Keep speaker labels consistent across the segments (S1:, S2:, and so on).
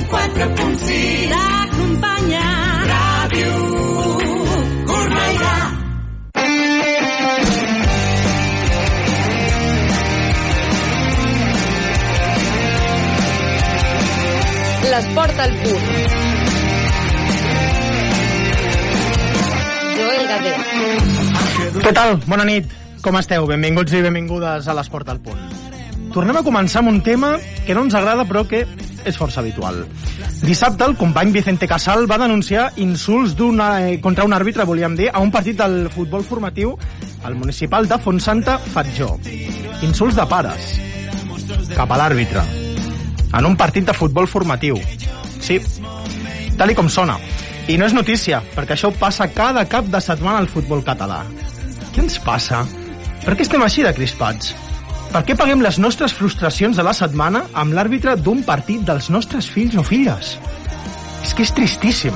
S1: 104.6 T'acompanya Ràdio Cornellà
S2: L'esport al punt. Joel Gadet.
S3: Què tal? Bona nit. Com esteu? Benvinguts i benvingudes a l'Esport al Punt. Tornem a començar amb un tema que no ens agrada però que és força habitual. Dissabte el company Vicente Casal va denunciar insults una, eh, contra un àrbitre, volíem dir, a un partit del futbol formatiu al municipal de Fontsanta Fatjó. Insults de pares cap a l'àrbitre en un partit de futbol formatiu. Sí, tal i com sona. I no és notícia, perquè això passa cada cap de setmana al futbol català. Què ens passa? Per què estem així de crispats? Per què paguem les nostres frustracions de la setmana amb l'àrbitre d'un partit dels nostres fills o filles? És que és tristíssim.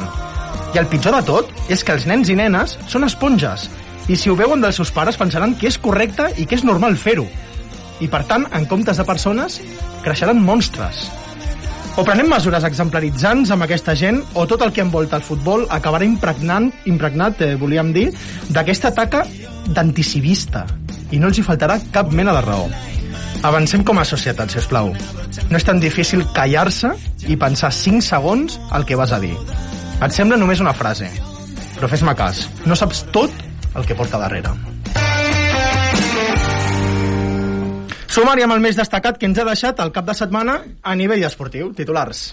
S3: I el pitjor de tot és que els nens i nenes són esponges i si ho veuen dels seus pares pensaran que és correcte i que és normal fer-ho. I per tant, en comptes de persones, creixeran monstres. O prenem mesures exemplaritzants amb aquesta gent o tot el que envolta el futbol acabarà impregnant, impregnat, eh, volíem dir, d'aquesta taca d'anticivista i no els hi faltarà cap mena de raó. Avancem com a societat, si us plau. No és tan difícil callar-se i pensar 5 segons el que vas a dir. Et sembla només una frase, però fes-me cas, no saps tot el que porta darrere. Sumari amb el més destacat que ens ha deixat el cap de setmana a nivell esportiu. Titulars.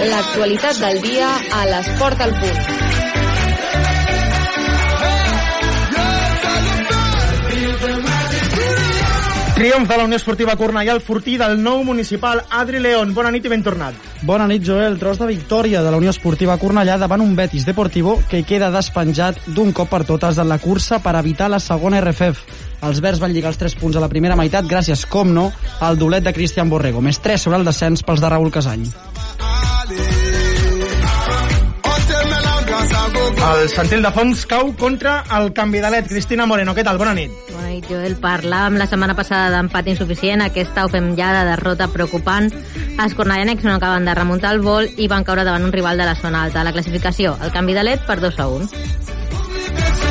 S2: L'actualitat del dia a l'esport al punt.
S3: Triomf de la Unió Esportiva Cornellà, el fortí del nou municipal Adri León. Bona nit i ben tornat.
S4: Bona nit, Joel. Tros de victòria de la Unió Esportiva Cornellà davant un Betis Deportivo que queda despenjat d'un cop per totes en la cursa per evitar la segona RFF. Els verds van lligar els 3 punts a la primera meitat gràcies, com no, al dolet de Cristian Borrego. Més 3 sobre el descens pels de Raúl Casany.
S3: El Santil de Fons cau contra el canvidalet. Cristina Moreno, què tal? Bona nit.
S5: Bona nit, Joel. Parlàvem la setmana passada d'empat insuficient. Aquesta ho fem ja de derrota preocupant. Els cornellancs no acaben de remuntar el vol i van caure davant un rival de la zona alta. La classificació, el canvi de led per 2 a 1.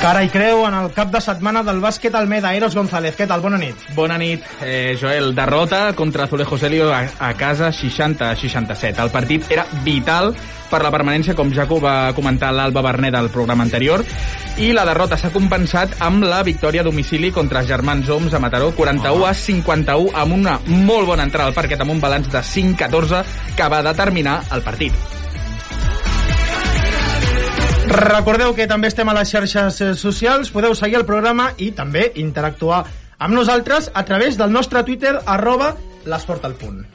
S3: Cara i creu en el cap de setmana del bàsquet Almeda. Eros González, què tal? Bona nit.
S6: Bona nit, eh, Joel. Derrota contra Azulejo Celio a, a casa 60-67. El partit era vital per la permanència, com ja va comentar l'Alba Bernet del programa anterior, i la derrota s'ha compensat amb la victòria a domicili contra Germans Oms a Mataró, 41 a 51, amb una molt bona entrada al parquet, amb un balanç de 5-14 que va determinar el partit.
S3: Recordeu que també estem a les xarxes eh, socials, podeu seguir el programa i també interactuar amb nosaltres a través del nostre Twitter, arroba l'esport al punt.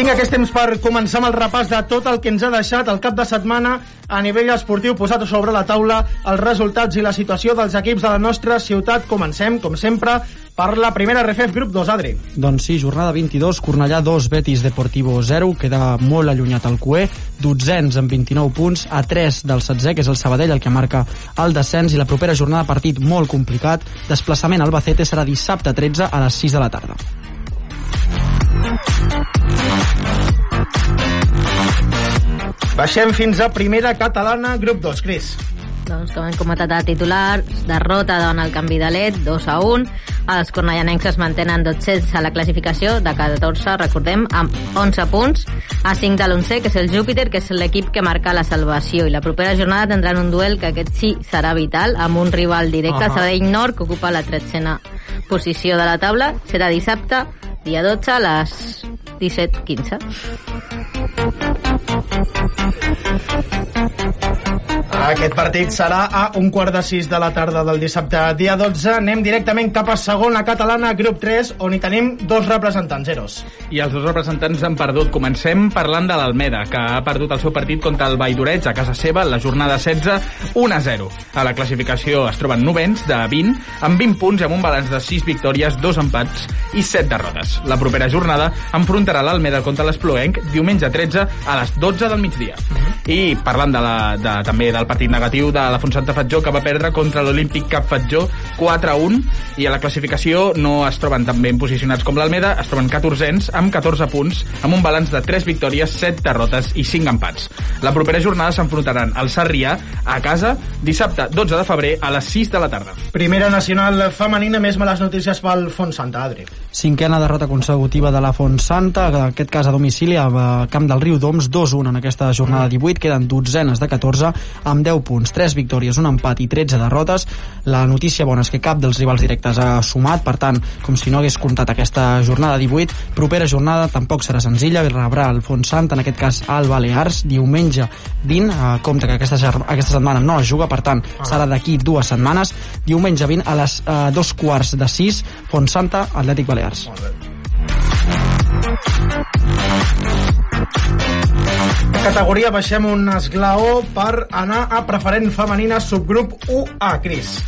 S3: Vinga, que temps per començar amb el repàs de tot el que ens ha deixat el cap de setmana a nivell esportiu posat sobre la taula els resultats i la situació dels equips de la nostra ciutat. Comencem, com sempre, per la primera RFF Grup 2, Adri.
S4: Doncs sí, jornada 22, Cornellà 2, Betis Deportivo 0, queda molt allunyat el Cué, dotzens amb 29 punts, a 3 del 16, que és el Sabadell, el que marca el descens, i la propera jornada partit molt complicat, desplaçament al Albacete serà dissabte 13 a les 6 de la tarda.
S3: Baixem fins a primera catalana, grup 2, Cris.
S5: Doncs com hem comentat a titular, derrota davant el canvi de led, 2 a 1. Els cornellanencs es mantenen 12 a la classificació de 14, recordem, amb 11 punts, a 5 de l'11, que és el Júpiter, que és l'equip que marca la salvació. I la propera jornada tindran un duel que aquest sí serà vital, amb un rival directe, uh -huh. Sabadell Nord, que ocupa la 13a posició de la taula. Serà dissabte, dia 12, a les 17.15.
S3: Aquest partit serà a un quart de sis de la tarda del dissabte, dia 12. Anem directament cap a segona catalana, grup 3, on hi tenim dos representants, Eros.
S6: I els dos representants han perdut. Comencem parlant de l'Almeda, que ha perdut el seu partit contra el Valldoreig a casa seva en la jornada 16, 1 a 0. A la classificació es troben novens de 20, amb 20 punts i amb un balanç de 6 victòries, 2 empats i 7 derrotes. La propera jornada enfrontarà l'Almeda contra l'Espluenc diumenge 13 a les 12 del migdia. I parlant de la, de, també del partit negatiu de la Fontsanta Fatjó, que va perdre contra l'Olímpic Cap Fatjó 4 a 1, i a la classificació no es troben tan ben posicionats com l'Almeda, es troben 14ens amb 14 punts, amb un balanç de 3 victòries, 7 derrotes i 5 empats. La propera jornada s'enfrontaran al Sarrià a casa dissabte 12 de febrer a les 6 de la tarda.
S3: Primera nacional femenina, més males notícies pel Font Santa, Adri.
S4: Cinquena derrota consecutiva de la Font Santa, en aquest cas a domicili a Camp del Riu d'Oms, 2-1 en aquesta jornada 18, queden dotzenes de 14 amb 10 punts, 3 victòries, un empat i 13 derrotes. La notícia bona és que cap dels rivals directes ha sumat, per tant, com si no hagués comptat aquesta jornada 18, propera jornada tampoc serà senzilla, rebrà el Font Sant, en aquest cas al Balears, diumenge 20, eh, compte que aquesta, aquesta setmana no es juga, per tant, serà d'aquí dues setmanes, diumenge 20 a les eh, dos quarts de 6, Font Santa, Atlètic Balears.
S3: Categoria baixem un esglaó per anar a preferent femenina subgrup 1A, Cris.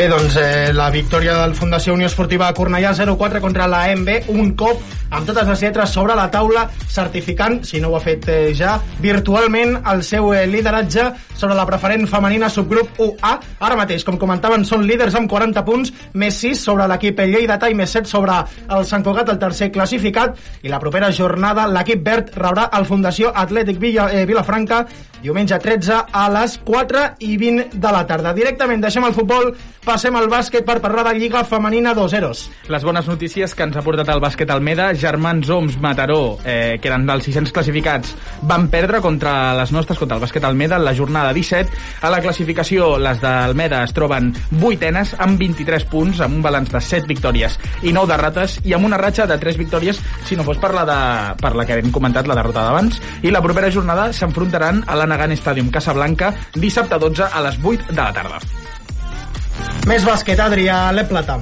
S3: Bé, doncs eh, la victòria del Fundació Unió Esportiva de Cornellà 0-4 contra la MB, un cop amb totes les lletres sobre la taula, certificant, si no ho ha fet eh, ja, virtualment el seu eh, lideratge sobre la preferent femenina subgrup 1A. Ara mateix, com comentaven, són líders amb 40 punts, més 6 sobre l'equip Lleidatà i més 7 sobre el Sant Cugat, el tercer classificat. I la propera jornada l'equip verd rebrà el Fundació Atlètic Villa, eh, Vilafranca diumenge 13 a les 4 i 20 de la tarda. Directament deixem el futbol, passem al bàsquet per parlar de Lliga Femenina 2-0.
S6: Les bones notícies que ens ha portat el bàsquet Almeda, Germans Oms Mataró, eh, que eren dels 600 classificats, van perdre contra les nostres, contra el bàsquet Almeda, en la jornada 17. A la classificació, les d'Almeda es troben vuitenes amb 23 punts, amb un balanç de 7 victòries i 9 derrotes, i amb una ratxa de 3 victòries, si no fos per la, de, per la que hem comentat, la derrota d'abans. I la propera jornada s'enfrontaran a la Nagant Stadium Casablanca dissabte 12 a les 8 de la tarda.
S3: Més bàsquet, Adri, a l'E Plata.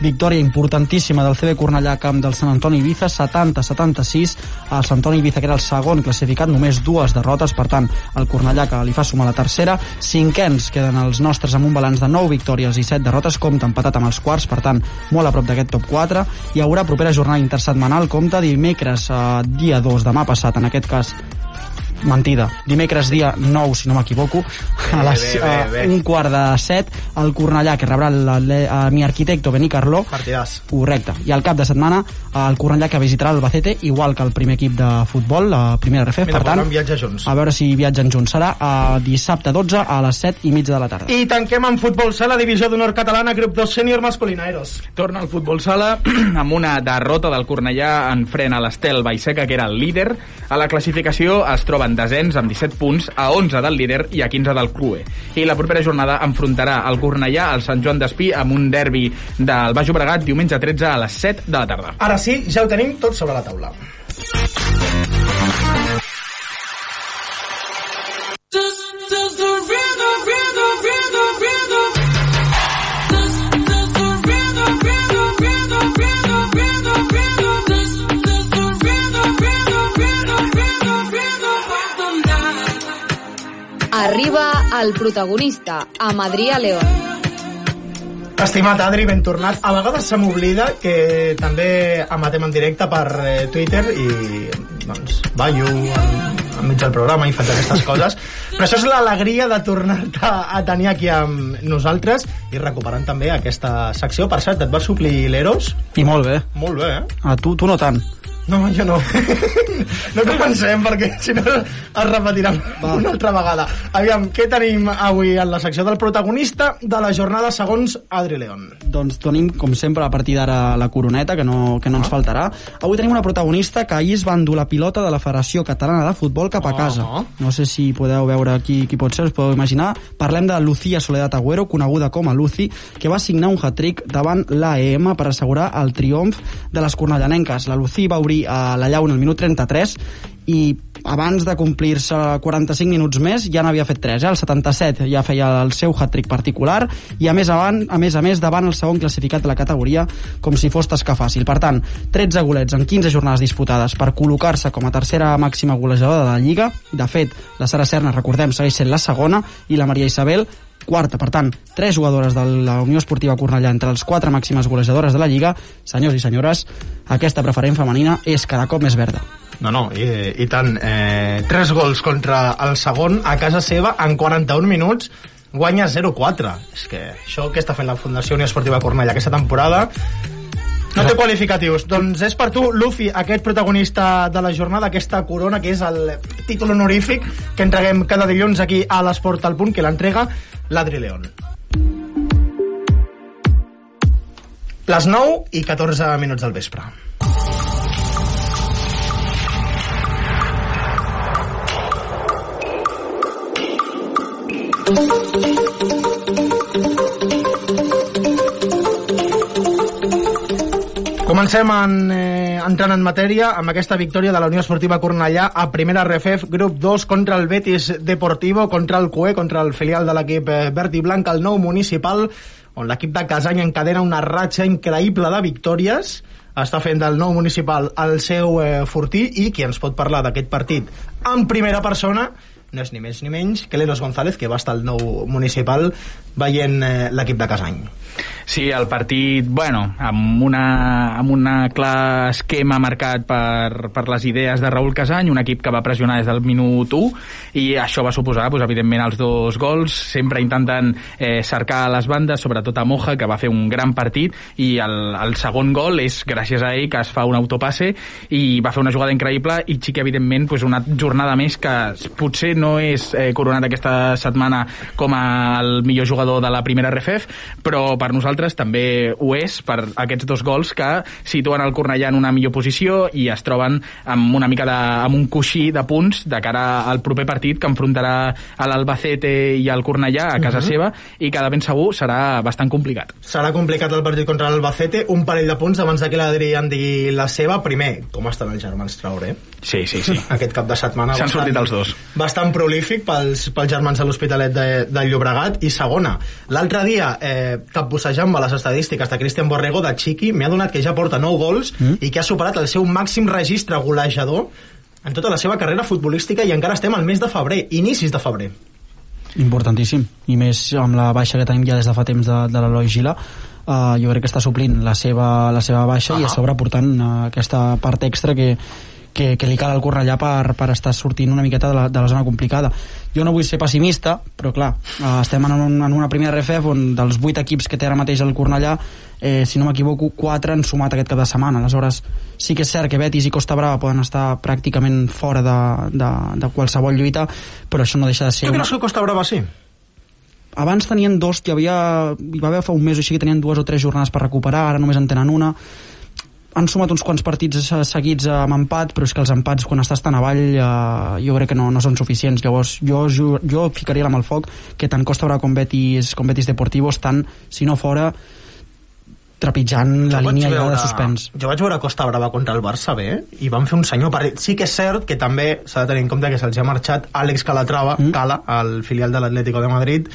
S4: Victòria importantíssima del CB Cornellà a camp del Sant Antoni Ibiza, 70-76. El Sant Antoni Ibiza, que era el segon classificat, només dues derrotes, per tant, el Cornellà que li fa sumar la tercera. Cinquens queden els nostres amb un balanç de 9 victòries i 7 derrotes, compte empatat amb els quarts, per tant, molt a prop d'aquest top 4. Hi haurà propera jornada intersetmanal, compte dimecres, eh, dia 2, demà passat, en aquest cas, mentida, dimecres dia 9 si no m'equivoco a les
S3: bé, bé, bé.
S4: eh, un quart de set el Cornellà que rebrà el, el, el, mi arquitecto Benicarló
S3: Partidàs.
S4: correcte, i al cap de setmana el Cornellà que visitarà el Bacete igual que el primer equip de futbol la primera RF,
S3: Mira,
S4: per tant
S3: viatjar junts.
S4: a veure si viatgen junts serà a dissabte 12 a les 7 i mitja de la tarda
S3: I tanquem amb futbol sala, divisió d'honor catalana, grup 2 sènior masculina, Eros.
S6: Torna al futbol sala amb una derrota del Cornellà en fren a l'Estel Baiseca, que era el líder. A la classificació es troben desens amb 17 punts, a 11 del líder i a 15 del Clue. I la propera jornada enfrontarà el Cornellà al Sant Joan d'Espí amb un derbi del Baix Obregat diumenge 13 a les 7 de la tarda.
S3: Ara sí, ja ho tenim tot sobre la taula.
S1: Does, does the
S2: Arriba el protagonista, amb Adrià León.
S3: Estimat Adri, ben tornat. A vegades se m'oblida que també emetem en directe per eh, Twitter i doncs ballo en, enmig del programa i faig aquestes coses. Però això és l'alegria de tornar-te a tenir aquí amb nosaltres i recuperant també aquesta secció. Per cert, et va suplir l'Eros?
S4: i molt bé,
S3: Molt bé, eh?
S4: a tu, tu no tant
S3: No, jo no. no comencem perquè si no es repetirà una altra vegada. Aviam, què tenim avui en la secció del protagonista de la jornada segons Adri León?
S4: Doncs tenim, com sempre, a partir d'ara la coroneta, que no, que no ens faltarà. Avui tenim una protagonista que ahir es va endur la pilota de la Federació Catalana de Futbol cap a casa.
S3: Ah.
S4: No sé si podeu veure qui, qui pot ser, us podeu imaginar. Parlem de Lucía Soledad Agüero, coneguda com a Lucy, que va signar un hat-trick davant l'AEM per assegurar el triomf de les cornellanenques. La Lucy va obrir a la llauna al minut 33 i abans de complir-se 45 minuts més ja n'havia fet 3, eh? el 77 ja feia el seu hat-trick particular i a més, avant, a més a més davant el segon classificat de la categoria com si fos tasca fàcil. Per tant, 13 golets en 15 jornades disputades per col·locar-se com a tercera màxima golejadora de la Lliga. De fet, la Sara Serna, recordem, segueix sent la segona i la Maria Isabel quarta. Per tant, tres jugadores de la Unió Esportiva Cornellà entre les quatre màximes golejadores de la Lliga. Senyors i senyores, aquesta preferent femenina és cada cop més verda.
S3: No, no, i, i tant. Eh, tres gols contra el segon a casa seva en 41 minuts guanya 0-4. És que això que està fent la Fundació Unió Esportiva Cornellà aquesta temporada no té qualificatius. Doncs és per tu, Luffy, aquest protagonista de la jornada, aquesta corona, que és el títol honorífic que entreguem cada dilluns aquí a l'Esport al Punt, que l'entrega l'Adri León. Les 9 i 14 minuts del vespre. Comencem en, eh, entrant en matèria amb aquesta victòria de la Unió Esportiva Cornellà a primera RFF, grup 2 contra el Betis Deportivo, contra el CUE, contra el filial de l'equip eh, verd i blanc, el nou municipal, on l'equip de Casany encadena una ratxa increïble de victòries, està fent del nou municipal el seu eh, fortí i qui ens pot parlar d'aquest partit en primera persona no és ni més ni menys que l'Eros González, que va estar al nou municipal veient eh, l'equip de Casany.
S6: Sí, el partit, bueno, amb una, amb una clar esquema marcat per, per les idees de Raül Casany, un equip que va pressionar des del minut 1 i això va suposar, doncs, evidentment, els dos gols, sempre intentant eh, cercar les bandes, sobretot a Moja, que va fer un gran partit, i el, el segon gol és gràcies a ell que es fa un autopasse i va fer una jugada increïble i Xiqui, evidentment, doncs, una jornada més que potser no és eh, coronat aquesta setmana com el millor jugador de la primera RFF, però per nosaltres també ho és per aquests dos gols que situen el Cornellà en una millor posició i es troben amb una mica de, amb un coixí de punts de cara al proper partit que enfrontarà a l'Albacete i al Cornellà a casa uh -huh. seva i que de ben segur serà bastant complicat.
S3: Serà complicat el partit contra l'Albacete, un parell de punts abans que l'Adri en digui la seva. Primer, com estan els germans Traoré?
S6: Sí, sí, sí.
S3: Aquest cap de setmana
S6: S'han sortit els dos.
S3: bastant prolífic pels, pels germans de l'Hospitalet de, de Llobregat i segona, l'altre dia eh, capbussejant-me les estadístiques de Cristian Borrego de Chiqui, m'ha donat que ja porta 9 gols mm. i que ha superat el seu màxim registre golejador en tota la seva carrera futbolística i encara estem al mes de febrer, inicis de febrer
S4: Importantíssim, i més amb la baixa que tenim ja des de fa temps de, de l'Eloi Gila uh, jo crec que està suplint la seva, la seva baixa uh -huh. i a sobre portant uh, aquesta part extra que, que, que li cal al Cornellà per, per estar sortint una miqueta de la, de la zona complicada jo no vull ser pessimista però clar, uh, estem en, un, en una primera RFF on dels 8 equips que té ara mateix el Cornellà eh, si no m'equivoco, 4 han sumat aquest cap de setmana. Aleshores, sí que és cert que Betis i Costa Brava poden estar pràcticament fora de, de, de qualsevol lluita, però això no deixa de ser...
S3: tu
S4: una-
S3: creus que Costa Brava sí?
S4: abans tenien dos, hi, havia, hi va haver fa un mes o així que tenien dues o tres jornades per recuperar, ara només en tenen una han sumat uns quants partits seguits amb empat, però és que els empats quan estàs tan avall eh, jo crec que no, no són suficients llavors jo, jo, jo ficaria amb el foc que tant Costa Brava com Betis, com Betis Deportivo estan, si no fora trepitjant la
S3: Jo
S4: línia
S3: veure-
S4: de suspens
S3: Jo vaig veure Costa Brava contra el Barça bé i van fer un senyor partit. Sí que és cert que també s'ha de tenir en compte que se'ls ha marxat Àlex Calatrava, mm. Cala, al filial de l'Atlético de Madrid,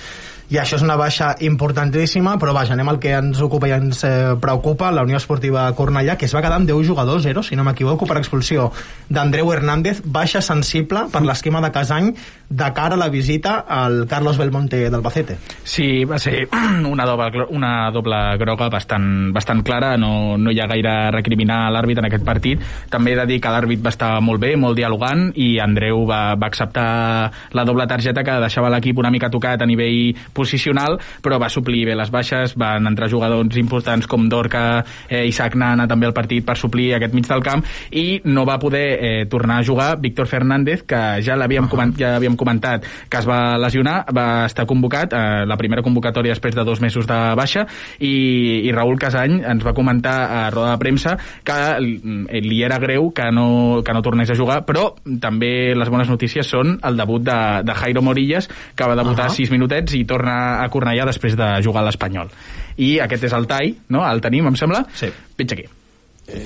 S3: i això és una baixa importantíssima, però vaja, anem al que ens ocupa i ens eh, preocupa, la Unió Esportiva Cornellà, que es va quedar amb 10 jugadors, 0, si no m'equivoco, per expulsió d'Andreu Hernández, baixa sensible per l'esquema de Casany de cara a la visita al Carlos Belmonte d'Albacete.
S6: Sí, va ser una doble, una doble groga bastant, bastant clara, no, no hi ha gaire a recriminar l'àrbit en aquest partit. També he de dir que l'àrbit va estar molt bé, molt dialogant, i Andreu va, va acceptar la doble targeta que deixava l'equip una mica tocat a nivell posicional, però va suplir bé les baixes, van entrar jugadors importants com Dorca, eh, Isaac Nana també al partit per suplir aquest mig del camp, i no va poder eh, tornar a jugar Víctor Fernández, que ja l'havíem coment, ja havíem comentat que es va lesionar, va estar convocat eh, la primera convocatòria després de dos mesos de baixa i, i Raül Casany ens va comentar a roda de premsa que li, li era greu que no, que no tornés a jugar, però també les bones notícies són el debut de, de Jairo Morillas, que va debutar
S3: Ahà.
S6: 6 minutets i torna a Cornellà després de jugar a l'Espanyol. I aquest és el tall, no? El tenim, em sembla?
S3: Sí.
S6: Pitja aquí.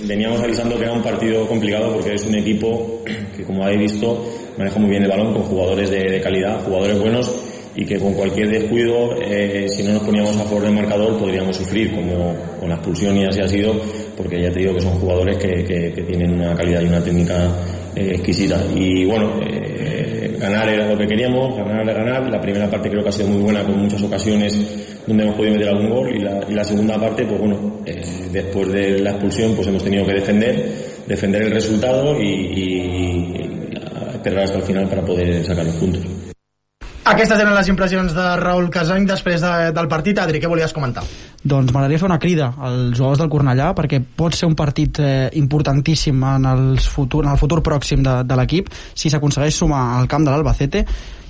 S7: Veníamos avisando que era un partido complicado porque es un equipo que, como habéis visto, maneja muy bien el balón con jugadores de, de calidad, jugadores buenos y que con cualquier descuido, eh, si no nos poníamos a favor del marcador, podríamos sufrir, como con la expulsión y así ha sido, porque ya te digo que son jugadores que, que- que tienen una calidad y una técnica eh, exquisita. Y bueno, eh, ganar era lo que queríamos, ganar ganar. La primera parte creo que ha sido muy buena, con muchas ocasiones donde hemos podido meter algún gol, y la, y la segunda parte, pues bueno, eh, después de la expulsión, pues hemos tenido que defender, defender el resultado y, y esperar hasta el final para poder sacar los puntos.
S3: Aquestes eren les impressions de Raül Casany després de, del partit. Adri, què volies comentar?
S4: Doncs m'agradaria fer una crida als jugadors del Cornellà perquè pot ser un partit eh, importantíssim en, els futur, en el futur pròxim de, de l'equip si s'aconsegueix sumar al camp de l'Albacete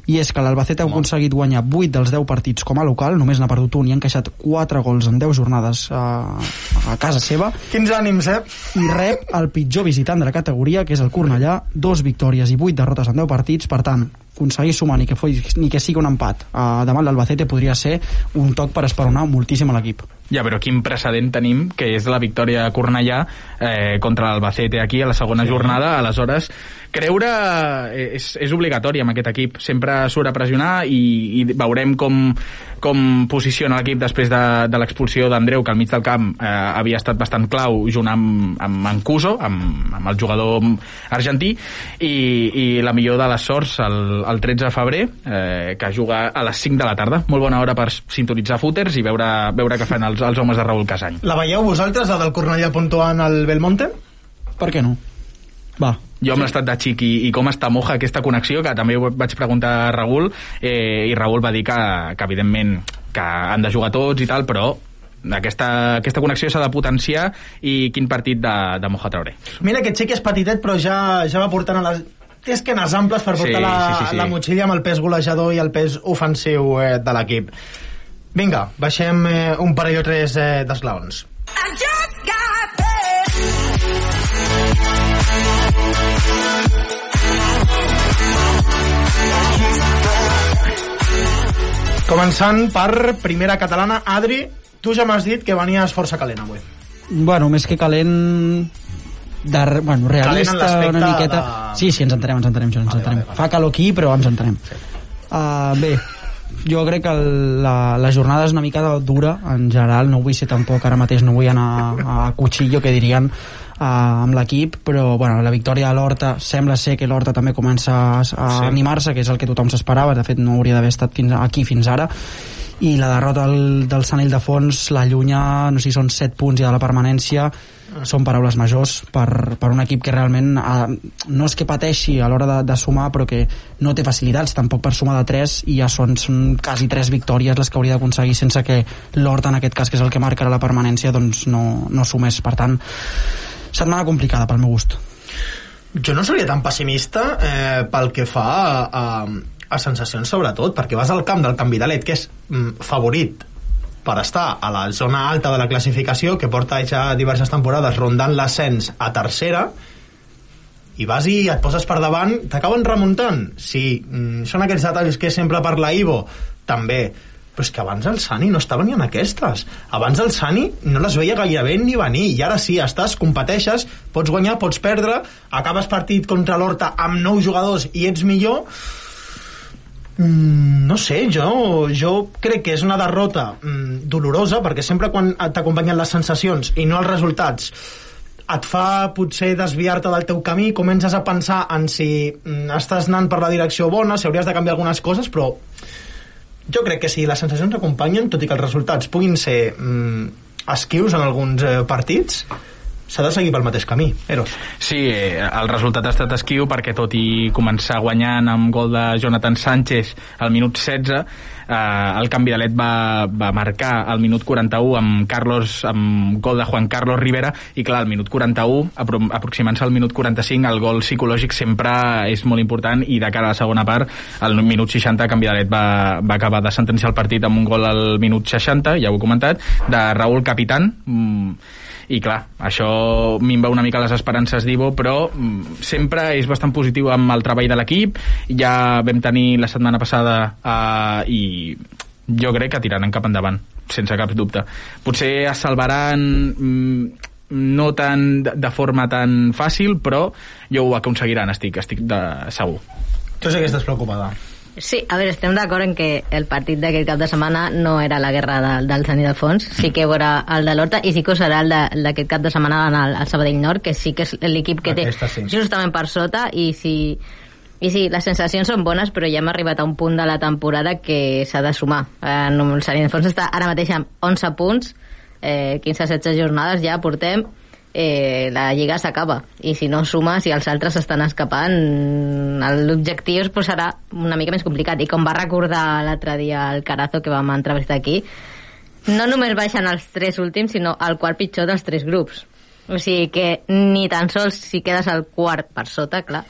S4: i és que l'Albacete ha aconseguit guanyar 8 dels 10 partits com a local, només n'ha perdut un i ha encaixat 4 gols en 10 jornades a, a casa seva
S3: Quins ànims, eh?
S4: i rep el pitjor visitant de la categoria, que és el Cornellà, dos victòries i vuit derrotes en 10 partits, per tant, aconseguir sumar ni que, fos, ni que sigui un empat uh, davant l'Albacete podria ser un toc per esperonar moltíssim a l'equip.
S6: Ja, però quin precedent tenim, que és la victòria de Cornellà eh, contra l'Albacete aquí a la segona sí. jornada, aleshores creure eh, és, és obligatori amb aquest equip, sempre surt a pressionar i, i veurem com, com posiciona l'equip després de, de l'expulsió d'Andreu, que al mig del camp eh, havia estat bastant clau junt amb, amb Mancuso, amb, amb el jugador argentí, i, i la millor de les sorts el, el 13 de febrer, eh, que juga a les 5 de la tarda. Molt bona hora per sintonitzar footers i veure, veure què fan els, els homes de Raül Casany.
S3: La veieu vosaltres, la del Cornellà puntuant al Belmonte?
S4: Per què no? Va,
S6: Jo amb l'estat de xic i, i com està moja aquesta connexió, que també ho vaig preguntar a Raül, eh, i Raül va dir que, que evidentment que han de jugar tots i tal, però aquesta, aquesta connexió s'ha de potenciar i quin partit de, de Moja Traoré.
S3: Mira que Xic és petitet, però ja, ja va portant a les... Té esquenes amples per portar
S6: Sí,
S3: la,
S6: sí, sí, sí.
S3: la motxilla amb el pes golejador i el pes ofensiu eh, de l'equip. Vinga, baixem eh, un parell o tres eh, d'esglaons. Començant per primera catalana, Adri, tu ja m'has dit que venies força calent avui.
S4: bueno, més que calent de, bueno, realista una miqueta
S3: de-
S4: sí, sí, ens entenem, ens entenem, ens
S3: Vale,
S4: entenem.
S3: vale, vale.
S4: fa calor aquí però ens entenem uh, bé jo crec que el, la, la jornada és una mica dura en general, no vull ser tampoc ara mateix no vull anar a, a cuchillo que dirien uh, amb l'equip però bueno, la victòria de l'Horta sembla ser que l'Horta també comença a, a
S6: Sí.
S4: animar-se que és el que tothom s'esperava. De fet no hauria d'haver estat fins, aquí fins ara. I la derrota del, del Sant Ildefons l'allunya, no sé si són 7 punts ja de la permanència són paraules majors per, per un equip que realment eh, no és que pateixi a l'hora de, de sumar però que no té facilitats tampoc per sumar de 3 i ja són, són quasi 3 victòries les que hauria d'aconseguir sense que l'Horta en aquest cas que és el que marcarà la permanència doncs no, no sumés. Per tant setmana complicada pel meu gust
S3: Jo no seria tan pessimista eh, pel que fa a, a, a sensacions sobretot, perquè vas al camp del Canvidalet, que és mm, favorit per estar a la zona alta de la classificació, que porta ja diverses temporades rondant l'ascens a tercera, i vas i et poses per davant, t'acaben remuntant. Sí, mm, són aquests detalls que sempre parla Ivo, també. Però és que abans el Sani no estava ni en aquestes. Abans el Sani no les veia gairebé ni venir, i ara sí, estàs, competeixes, pots guanyar, pots perdre, acabes partit contra l'Horta amb nou jugadors i ets millor... Mm, no sé, jo, jo crec que és una derrota mm, dolorosa perquè sempre quan t'acompanyen les sensacions i no els resultats et fa potser desviar-te del teu camí comences a pensar en si mm, estàs anant per la direcció bona, si hauries de canviar algunes coses però jo crec que si les sensacions acompanyen, tot i que els resultats puguin ser mm, esquius en alguns eh, partits s'ha de seguir pel mateix camí, Eros.
S6: Sí, eh, el resultat ha estat esquiu perquè tot i començar guanyant amb gol de Jonathan Sánchez al minut 16 eh, el Canvidalet va, va marcar al minut 41 amb Carlos amb gol de Juan Carlos Rivera i clar, al minut 41 apro aproximant-se al minut 45 el gol psicològic sempre és molt important i de cara a la segona part al minut 60 Canvidalet va, va acabar de sentenciar el partit amb un gol al minut 60 ja ho he comentat, de Raúl Capitán. Mm, i clar, això minva una mica les esperances d'Ivo, però mm, sempre és bastant positiu amb el treball de l'equip, ja vam tenir la setmana passada eh, i jo crec que tiraran cap endavant sense cap dubte. Potser es salvaran mm, no tan de forma tan fàcil, però jo ho aconseguiran, estic, estic de segur.
S3: Tu sí que estàs preocupada.
S5: Sí, a veure, estem d'acord en que el partit d'aquest cap de setmana no era la guerra de, del Sant Ildefons, sí que veurà el de l'Horta i sí que ho serà el d'aquest cap de setmana al, al Sabadell Nord, que sí que és l'equip que
S3: Aquesta
S5: té
S3: sí.
S5: justament per sota i si, i sí, les sensacions són bones, però ja hem arribat a un punt de la temporada que s'ha de sumar. Eh, no, el Sant Ildefons està ara mateix amb 11 punts, eh, 15-16 jornades ja portem, eh, la lliga s'acaba. I si no suma, si els altres estan escapant l'objectiu es posarà una mica més complicat. I com va recordar l'altre dia el Carazo que vam entrevistar aquí no només baixen els tres últims sinó el quart pitjor dels tres grups. O sigui que ni tan sols si quedes al quart per sota, clar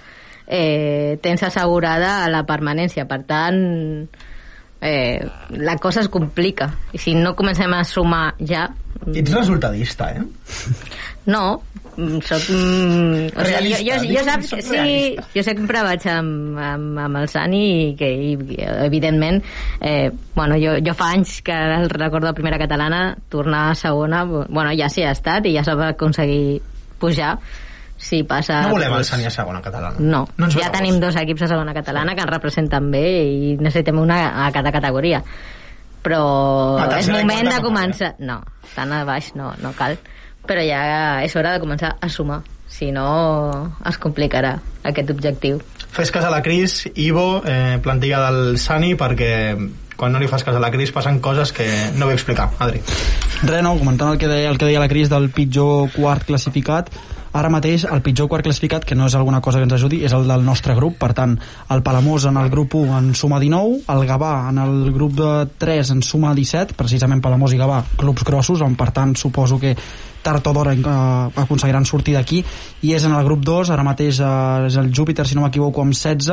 S5: eh, tens assegurada la permanència. Per tant eh, la cosa es complica. I si no comencem a sumar ja
S3: Ets resultadista, eh?
S5: no, mm, soc... Mm, o sigui, jo, jo, jo, saps, sí,
S3: realista.
S5: jo sempre vaig amb, amb, amb el Sani i que, i, evidentment, eh, bueno, jo, jo fa anys que el recordo de primera catalana, tornar a segona, bueno, ja s'hi ha estat i ja s'ha aconseguir pujar si passa...
S3: No volem el Sani a segona catalana.
S5: No,
S3: no
S5: ja tenim dos equips a segona catalana que ens representen bé i necessitem una a cada categoria. Però
S3: A
S5: és moment de
S3: no
S5: començar... No, tan a baix no, no cal. Però ja és hora de començar a sumar. Si no, es complicarà aquest objectiu.
S3: Fes cas a la Cris, Ivo, eh, plantilla del Sani, perquè quan no li fas cas a la Cris passen coses que no vull explicar. Adri.
S4: Res, no, comentant el que deia, el que deia la Cris del pitjor quart classificat, ara mateix el pitjor quart classificat, que no és alguna cosa que ens ajudi, és el del nostre grup, per tant, el Palamós en el grup 1 en suma 19, el Gavà en el grup de 3 en suma 17, precisament Palamós i Gavà, clubs grossos, on per tant suposo que tard o d'hora eh, aconseguiran sortir d'aquí. I és en el grup 2, ara mateix eh, és el Júpiter, si no m'equivoco, amb 16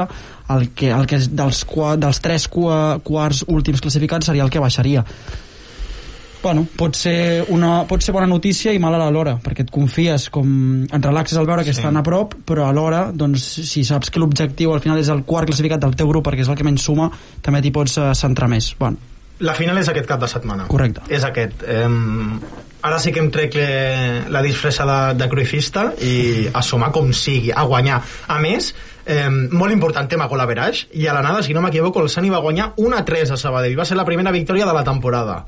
S4: el que, el que és dels, dels tres qua, quarts últims classificats seria el que baixaria Bueno, pot ser, una, pot ser bona notícia i mala alhora, perquè et confies com... et relaxes al veure que
S3: Sí.
S4: estan a prop, però alhora, doncs, si saps que l'objectiu al final és el quart classificat del teu grup perquè és el que menys suma, també t'hi pots eh, centrar més. Bueno,
S3: La final és aquest cap de setmana.
S4: Correcte.
S3: És aquest. Eh, ara sí que em trec eh, la disfressa de, de cruifista i a sumar com sigui, a guanyar. A més, eh, molt important tema gol average, i a l'anada, si no m'equivoco, el Sani va guanyar 1-3 a Sabadell. Va ser la primera victòria de la temporada.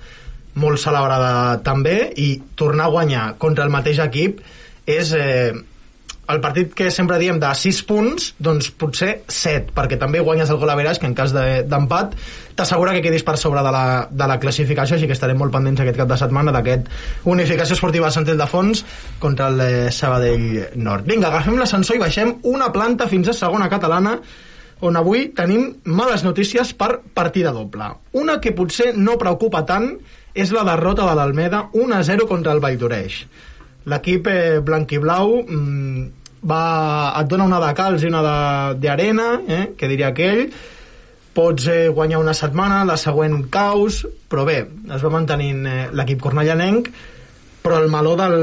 S3: Molt celebrada també, i tornar a guanyar contra el mateix equip és... Eh, el partit que sempre diem de 6 punts, doncs potser 7, perquè també guanyes el gol a veràs, que en cas de- d'empat t'assegura que quedis per sobre de la, de la classificació, així que estarem molt pendents aquest cap de setmana d'aquest Unificació Esportiva Sant Ildefons contra el eh, Sabadell Nord. Vinga, agafem l'ascensor i baixem una planta fins a segona catalana, on avui tenim males notícies per partida doble. Una que potser no preocupa tant és la derrota de l'Almeda 1-0 contra el Valldoreix. L'equip eh, blanquiblau mm, va, et dona una de calç i una d'arena, eh, que diria aquell, pots eh, guanyar una setmana, la següent caus, però bé, es va mantenint eh, l'equip cornellanenc, però el meló del,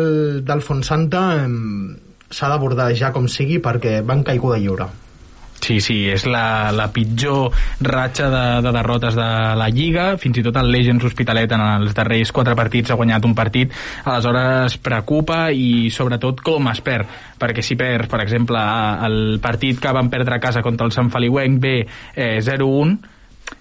S3: del Fontsanta eh, s'ha d'abordar ja com sigui perquè van caiguda lliure.
S6: Sí, sí, és la, la pitjor ratxa de, de derrotes de la Lliga. Fins i tot el Legends Hospitalet en els darrers quatre partits ha guanyat un partit. Aleshores preocupa i sobretot com es perd. Perquè si perds, per exemple, el partit que van perdre a casa contra el Sant Feliuenc B eh, 0-1,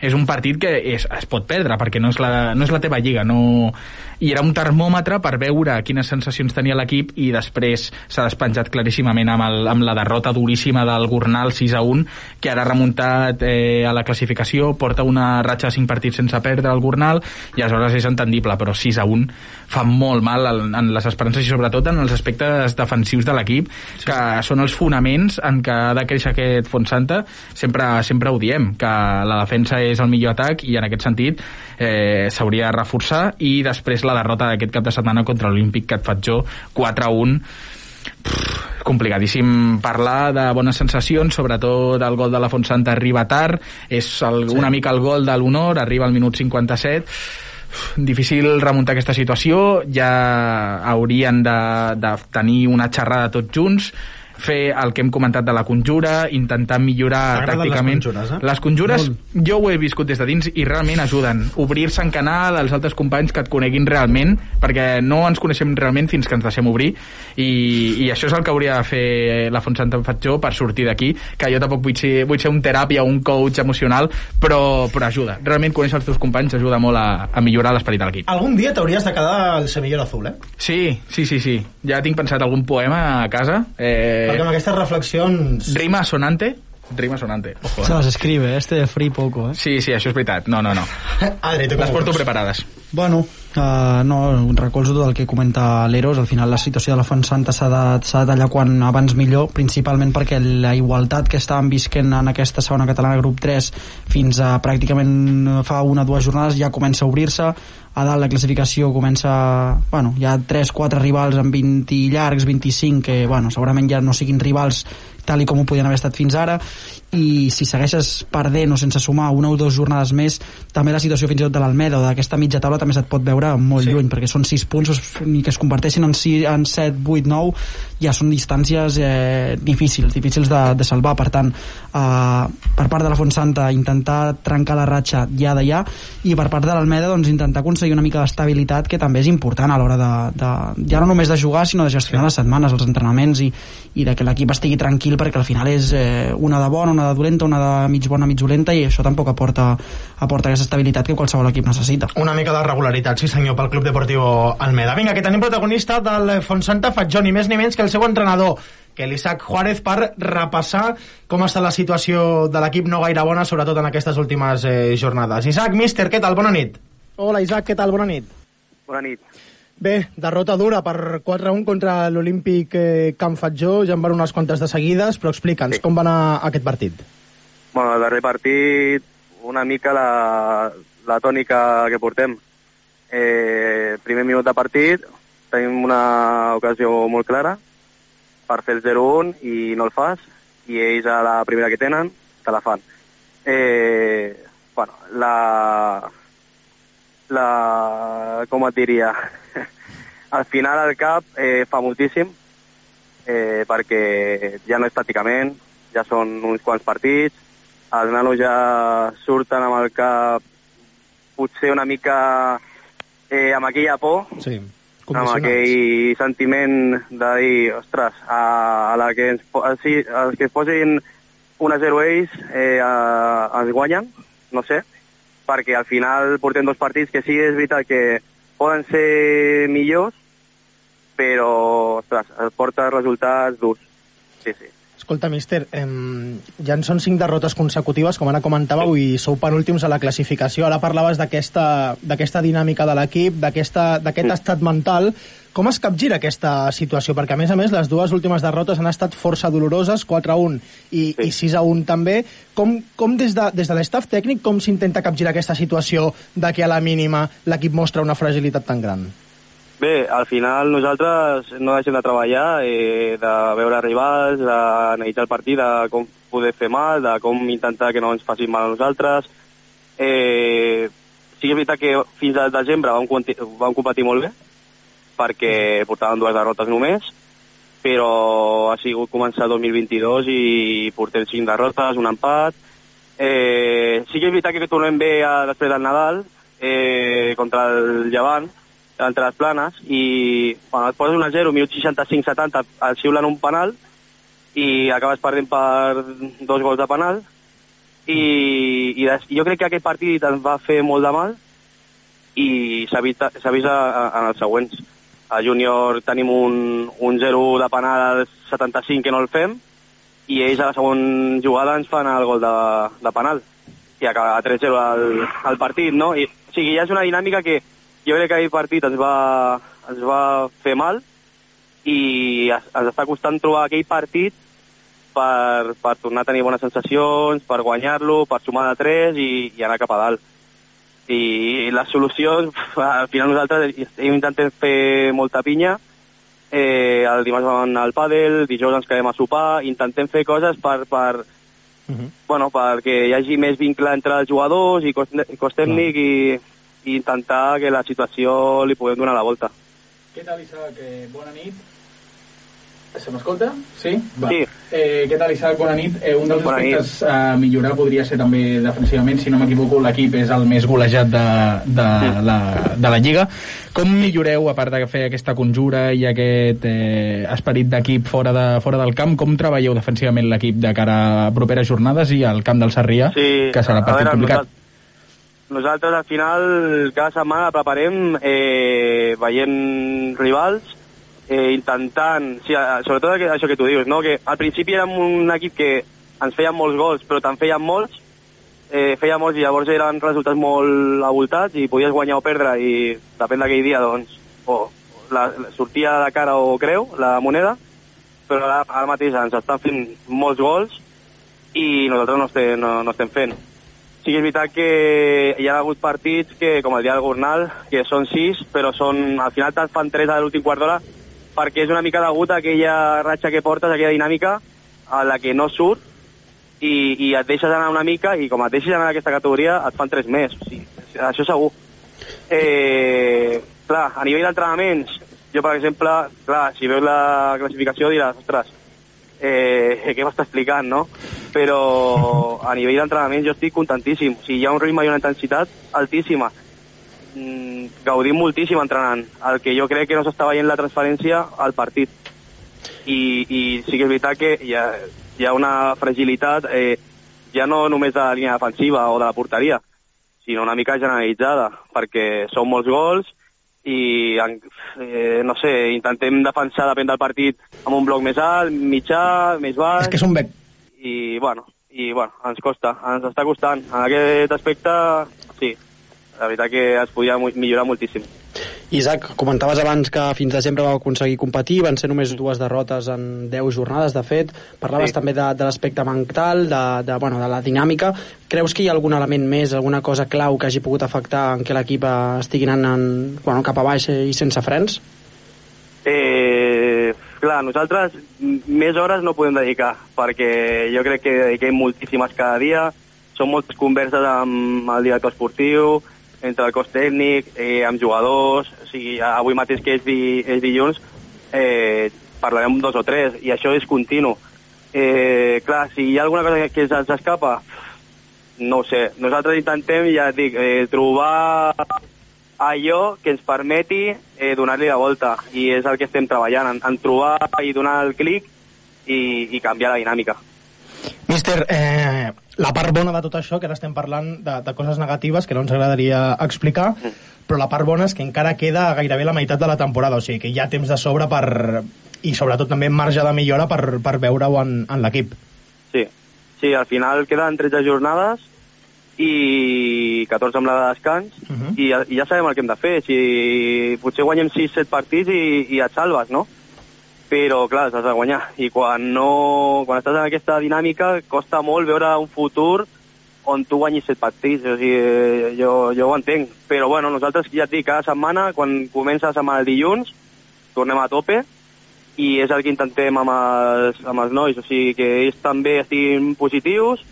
S6: és un partit que és, es pot perdre perquè no és, la, no és la teva lliga no... i era un termòmetre per veure quines sensacions tenia l'equip i després s'ha despenjat claríssimament amb, el, amb la derrota duríssima del Gornal 6 a 1 que ara ha remuntat eh, a la classificació porta una ratxa de 5 partits sense perdre el Gornal i aleshores és entendible però 6 a 1 fa molt mal en, en les esperances i sobretot en els aspectes defensius de l'equip sí. que són els fonaments en què ha de créixer aquest Fontsanta sempre, sempre ho diem que la defensa és el millor atac i en aquest sentit eh, s'hauria de reforçar i després la derrota d'aquest cap de setmana contra l'Olímpic que et faig jo 4 a 1 Pff, complicadíssim parlar de bones sensacions, sobretot el gol de la Fontsanta arriba tard, és el, sí. una mica el gol de l'honor, arriba al minut 57, Uf, difícil remuntar aquesta situació, ja haurien de, de tenir una xerrada tots junts, fer el que hem comentat de la conjura, intentar millorar
S3: T'agraden les
S6: tàcticament.
S3: conjures, eh?
S6: Les conjures, jo ho he viscut des de dins i realment ajuden. Obrir-se en canal als altres companys que et coneguin realment, perquè no ens coneixem realment fins que ens deixem obrir, i, i això és el que hauria de fer la Fontsanta Fatjó per sortir d'aquí, que jo tampoc vull ser, vull ser un teràpia o un coach emocional, però, però ajuda. Realment conèixer els teus companys ajuda molt a, a millorar l'esperit de l'equip.
S3: Algun dia t'hauries de quedar el semillero azul, eh?
S6: Sí, sí, sí, sí. Ja tinc pensat algun poema a casa. Eh,
S3: Perquè amb aquestes reflexions...
S6: Rima sonante. Rima sonante. Ojo,
S4: Se
S6: eh?
S4: las escribe, este de free poco, eh?
S6: Sí, sí, això és veritat. No, no, no.
S3: Adri, tu com
S6: Les porto preparades.
S4: Bueno, uh, no, recolzo tot el que comenta l'Eros, al final la situació de la Font Santa s'ha de, de tallar quan abans millor, principalment perquè la igualtat que estàvem visquent en aquesta segona catalana grup 3 fins a pràcticament fa una o dues jornades ja comença a obrir-se, a dalt la classificació comença... Bueno, hi ha 3-4 rivals amb 20 llargs, 25, que bueno, segurament ja no siguin rivals tal i com ho podien haver estat fins ara i si segueixes perdent o sense sumar una o dues jornades més també la situació fins i tot de l'Almeda o d'aquesta mitja taula també se't pot veure molt
S3: Sí.
S4: sí. lluny perquè són 6 punts ni que es converteixin en, 6, en 7, 8, 9 ja són distàncies eh, difícils difícils de, de salvar per tant eh, per part de la Fontsanta intentar trencar la ratxa ja de ja i per part de l'Almeda doncs, intentar aconseguir una mica d'estabilitat que també és important a l'hora de, de, ja no només de jugar sinó de gestionar les setmanes, els entrenaments i, i de que l'equip estigui tranquil perquè al final és eh, una de bona, una de dolenta, una de mig bona, mig dolenta i això tampoc aporta, aporta aquesta estabilitat que qualsevol equip necessita.
S3: Una mica de regularitat, sí senyor, pel Club Deportivo Almeda. Vinga, que tenim protagonista del Fontsanta Fatjó, ni més ni menys que el seu entrenador, que l'Isaac Juárez, per repassar com està la situació de l'equip no gaire bona, sobretot en aquestes últimes eh, jornades. Isaac, míster, què tal? Bona nit. Hola, Isaac, què tal? Bona nit.
S8: Bona nit.
S3: Bé, derrota dura per 4-1 contra l'Olímpic eh, Can Fatjó, ja en van unes quantes de seguides, però explica'ns,
S8: Sí.
S3: com va anar aquest partit?
S8: Bueno, el darrer partit, una mica la, la tònica que portem. Eh, primer minut de partit, tenim una ocasió molt clara per fer el 0-1 i no el fas, i ells a la primera que tenen te la fan. Eh, bueno, la, la... com et diria? al final al cap eh, fa moltíssim, eh, perquè ja no és tàcticament, ja són uns quants partits, els nanos ja surten amb el cap potser una mica eh, amb aquella por,
S3: Sí,
S8: amb aquell sentiment de dir, ostres, a, a la que ens, po- sí, els que es posin 1-0 ells eh, a, ens guanyen, no sé, perquè al final portem dos partits que sí és veritat que poden ser millors, però, ostres, es porta resultats durs. Sí, sí.
S3: Escolta, míster, em, ja en són cinc derrotes consecutives, com ara comentàveu, i sou penúltims a la classificació. Ara parlaves d'aquesta dinàmica de l'equip, d'aquest estat mental. Com es capgira aquesta situació? Perquè, a més a més, les dues últimes derrotes han estat força doloroses, 4-1 i, i 6-1 també. Com, com des de, des de l'estaf tècnic, com s'intenta capgirar aquesta situació de que a la mínima l'equip mostra una fragilitat tan gran?
S8: Bé, al final nosaltres no deixem de treballar, eh, de veure rivals, d'analitzar el partit, de com poder fer mal, de com intentar que no ens facin mal a nosaltres. Eh, sí que és veritat que fins al desembre vam, vam competir molt bé, perquè portàvem dues derrotes només, però ha sigut començar el 2022 i portem cinc derrotes, un empat. Eh, sí que és veritat que tornem bé a, després del Nadal, eh, contra el Llevant, entre les planes, i quan et poses 1 a 0, minut 65-70, et xiulen un penal, i acabes perdent per dos gols de penal, i, i des, jo crec que aquest partit ens va fer molt de mal, i s'ha vist, vist en els següents. A júnior tenim un, un 0 de penal al 75 que no el fem, i ells a la segona jugada ens fan el gol de, de penal i acaba 3-0 al, al partit, no? I, o sigui, ja és una dinàmica que jo crec que aquell partit ens va, ens va fer mal i es- ens està costant trobar aquell partit per, per tornar a tenir bones sensacions, per guanyar-lo, per sumar de 3 i, i anar cap a dalt. I les solucions, pf, al final nosaltres hem intentat fer molta pinya, eh, el dimarts vam anar al pàdel, dijous ens quedem a sopar, intentem fer coses per, per, bueno, perquè hi hagi més vincle entre els jugadors i cos, cos tècnic i, i intentar que la situació li puguem donar la volta.
S6: Què tal, Isaac? Bona nit. Se m'escolta? Sí? Va.
S8: Sí.
S6: Eh, què tal, Isaac? Bona nit. Eh, un dels
S8: Bona nit.
S6: aspectes a millorar podria ser també defensivament, si no m'equivoco, l'equip és el més golejat de, de, la, de la Lliga. Com milloreu, a part de fer aquesta conjura i aquest eh, esperit d'equip fora, de, fora del camp, com treballeu defensivament l'equip de cara a properes jornades i al camp del Sarrià,
S8: Sí,
S6: que serà partit
S8: veure,
S6: complicat?
S8: Nosaltres, nosaltres al final cada setmana preparem eh, veient rivals, eh, intentant, sí, sobretot això que tu dius, no? que al principi érem un equip que ens feien molts gols, però te'n feien molts, eh, feia molts i llavors eren resultats molt avoltats i podies guanyar o perdre i depèn d'aquell dia, doncs, o la, la, sortia de cara o creu la moneda, però ara, ara mateix ens estan fent molts gols i nosaltres no estem, no, no estem fent. Sí que és veritat que hi ha hagut partits que, com el dia del Gornal, que són sis, però són, al final te'n fan tres a l'últim quart d'hora perquè és una mica degut a aquella ratxa que portes, aquella dinàmica a la que no surt i, i et deixes anar una mica i com et deixes anar en aquesta categoria et fan tres més. O sigui, això segur. Eh, clar, a nivell d'entrenaments, jo, per exemple, clar, si veus la classificació diràs, ostres, eh, què m'està explicant, no? Però a nivell d'entrenament jo estic contentíssim. O sigui, hi ha un ritme i una intensitat altíssima. Mm, gaudim moltíssim entrenant. El que jo crec que no s'està veient la transferència al partit. I, i sí que és veritat que hi ha, hi ha una fragilitat eh, ja no només de la línia defensiva o de la porteria, sinó una mica generalitzada, perquè són molts gols i, eh, no sé, intentem defensar, depèn del partit, amb un bloc més alt, mitjà, més baix,
S3: És que és un bec.
S8: i, bueno, i, bueno, ens costa, ens està costant. En aquest aspecte, sí, la veritat que es podia millorar moltíssim.
S4: Isaac, comentaves abans que fins desembre vau aconseguir competir, van ser només dues derrotes en 10 jornades, de fet. Parlaves
S8: Sí.
S4: també de, de l'aspecte mental, de, de, bueno, de la dinàmica. Creus que hi ha algun element més, alguna cosa clau que hagi pogut afectar en què l'equip estigui anant en, bueno, cap a baix i sense frens?
S8: Eh, clar, nosaltres més hores no podem dedicar, perquè jo crec que dediquem moltíssimes cada dia, són moltes converses amb el director esportiu, entre el cos tècnic, eh, amb jugadors, o sigui, avui mateix que és, di, és dilluns, eh, parlarem dos o tres, i això és continu. Eh, clar, si hi ha alguna cosa que, que se'ns escapa, no sé. Nosaltres intentem, ja et dic, eh, trobar allò que ens permeti eh, donar-li la volta i és el que estem treballant, en, en trobar i donar el clic i, i canviar la dinàmica.
S3: Míster, eh, la part bona de tot això, que ara estem parlant de, de coses negatives que no ens agradaria explicar, però la part bona és que encara queda gairebé la meitat de la temporada, o sigui que hi ha temps de sobre per i sobretot també marge de millora per, per veure-ho en, en l'equip.
S8: Sí. sí, al final queden 13 jornades i 14 amb la de descans
S3: Uh -huh.
S8: i, i ja sabem el que hem de fer. Si potser guanyem 6-7 partits i, i et salves, no? Però, clar, has de guanyar. I quan, no, quan estàs en aquesta dinàmica costa molt veure un futur on tu guanyis 7 partits. O sigui, jo, jo ho entenc. Però, bueno, nosaltres, ja et dic, cada setmana, quan comença la setmana el dilluns, tornem a tope i és el que intentem amb els, amb els nois, o sigui, que ells també estiguin positius,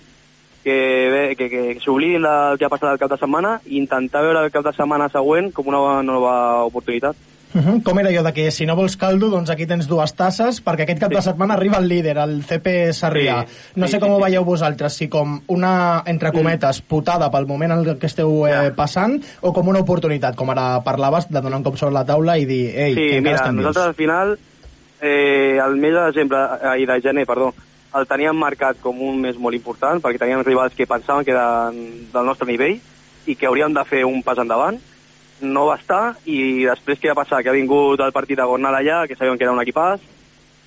S8: que, bé, que, que, que s'oblidin del que ha passat el cap de setmana i intentar veure el cap de setmana següent com una nova oportunitat.
S3: Uh -huh. Com era allò de que si no vols caldo, doncs aquí tens dues tasses, perquè aquest cap de setmana arriba el líder, el CP Sarrià.
S8: Sí,
S3: no
S8: sí,
S3: sé com
S8: sí,
S3: ho
S8: sí.
S3: veieu vosaltres, si com una, entre cometes, putada pel moment en que esteu eh, passant, o com una oportunitat, com ara parlaves, de donar un cop sobre la taula i dir, ei,
S8: sí,
S3: que encara
S8: mira,
S3: estem vius.
S8: nosaltres al final, eh, el mes de desembre, ai, de gener, perdó, el teníem marcat com un mes molt important, perquè teníem rivals que pensaven que eren del nostre nivell i que hauríem de fer un pas endavant. No va estar, i després què va passar? Que ha vingut el partit de Gornal allà, que sabíem que era un equipàs,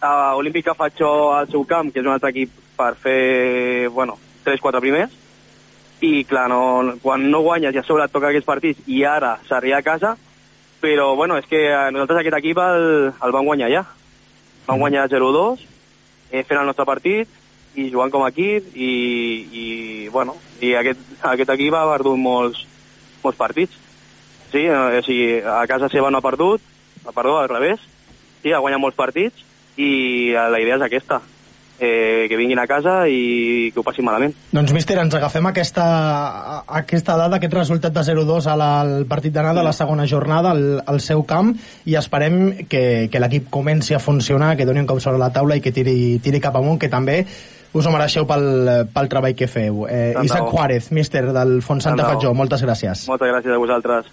S8: a Olímpica Fatxó al seu camp, que és un altre equip per fer, bueno, 3-4 primers, i clar, no, quan no guanyes i a sobre et toca aquests partits i ara s'arriba a casa, però bueno, és que eh, nosaltres aquest equip el, el vam guanyar ja. Vam guanyar 0-2, eh, fent el nostre partit i jugant com a equip i, i bueno, i aquest, aquest equip ha perdut molts, molts partits. Sí, eh, o sigui, a casa seva no ha perdut, ha perdut al revés, sí, ha guanyat molts partits i eh, la idea és aquesta. eh, que vinguin a casa i que ho passin malament.
S3: Doncs, míster, ens agafem aquesta, aquesta dada, aquest resultat de 0-2 al, al partit d'anada, a la segona jornada, al, al seu camp, i esperem que, que l'equip comenci a funcionar, que doni un cop sobre la taula i que tiri, tiri cap amunt, que també us ho mereixeu pel, pel treball que feu. Eh,
S8: Tant
S3: Isaac. Juárez, míster del Font Santa
S8: Tant de bo.
S3: Fatjó, moltes gràcies.
S8: Moltes gràcies a vosaltres.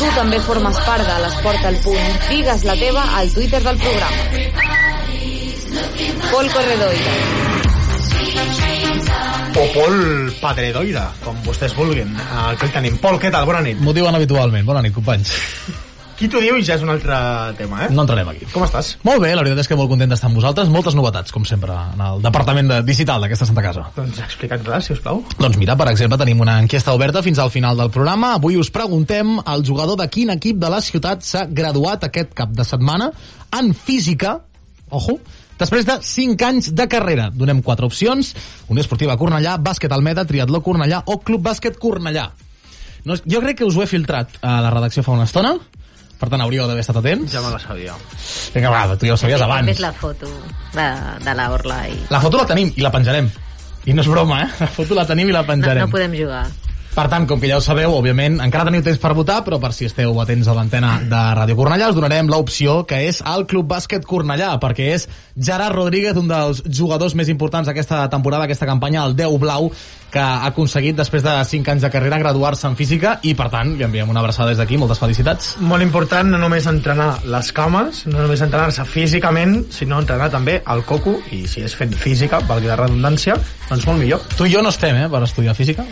S2: Tu també formes part de l'Esport al Punt. Digues la teva al Twitter del programa. Pol Corredoira.
S3: O Pol Padredoira, com vostès vulguin. Aquí el tenim. Pol, què tal? Bona nit.
S9: M'ho diuen habitualment. Bona nit, companys.
S3: Qui t'ho diu ja és un altre tema, eh?
S9: No entrarem aquí.
S3: Com estàs?
S9: Molt bé, la veritat és que molt content d'estar amb vosaltres. Moltes novetats, com sempre, en el departament de digital d'aquesta Santa Casa.
S3: Doncs explica'ns-les, si us plau.
S9: Doncs mira, per exemple, tenim una enquesta oberta fins al final del programa. Avui us preguntem al jugador de quin equip de la ciutat s'ha graduat aquest cap de setmana en física, ojo, després de 5 anys de carrera. Donem quatre opcions, Unió Esportiva Cornellà, Bàsquet Almeda, Triatló Cornellà o Club Bàsquet Cornellà. No, jo crec que us ho he filtrat a la redacció fa una estona, per tant hauríeu d'haver estat atents.
S3: Ja me la sabia.
S9: Vinga, va, tu ja ho sabies
S5: Hem
S9: abans.
S5: vist la foto de, de la Orla i
S9: La foto la tenim i la penjarem. I no és broma, eh? La foto la tenim i la
S5: no,
S9: penjarem.
S5: no podem jugar.
S9: Per tant, com que ja ho sabeu, òbviament, encara teniu temps per votar, però per si esteu atents a l'antena de Ràdio Cornellà, us donarem l'opció que és el Club Bàsquet Cornellà, perquè és Gerard Rodríguez, un dels jugadors més importants d'aquesta temporada, aquesta campanya, el 10 blau, que ha aconseguit, després de 5 anys de carrera, graduar-se en física, i per tant, li enviem una abraçada des d'aquí, moltes felicitats.
S3: Molt important no només entrenar les cames, no només entrenar-se físicament, sinó entrenar també el coco, i si és fent física, valgui la redundància, doncs molt millor.
S9: Tu i jo no estem, eh, per estudiar física.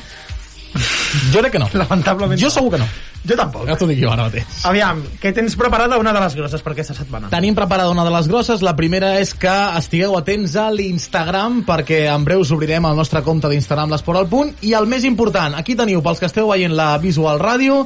S9: Jo crec que no.
S3: Lamentablement
S9: Jo segur que no.
S3: Jo tampoc.
S9: Ja t'ho dic jo ara mateix.
S3: Aviam, que tens preparada una de les grosses per aquesta setmana.
S9: Tenim preparada una de les grosses. La primera és que estigueu atents a l'Instagram perquè en breu us obrirem el nostre compte d'Instagram l'Esport al punt. I el més important, aquí teniu, pels que esteu veient la Visual Ràdio,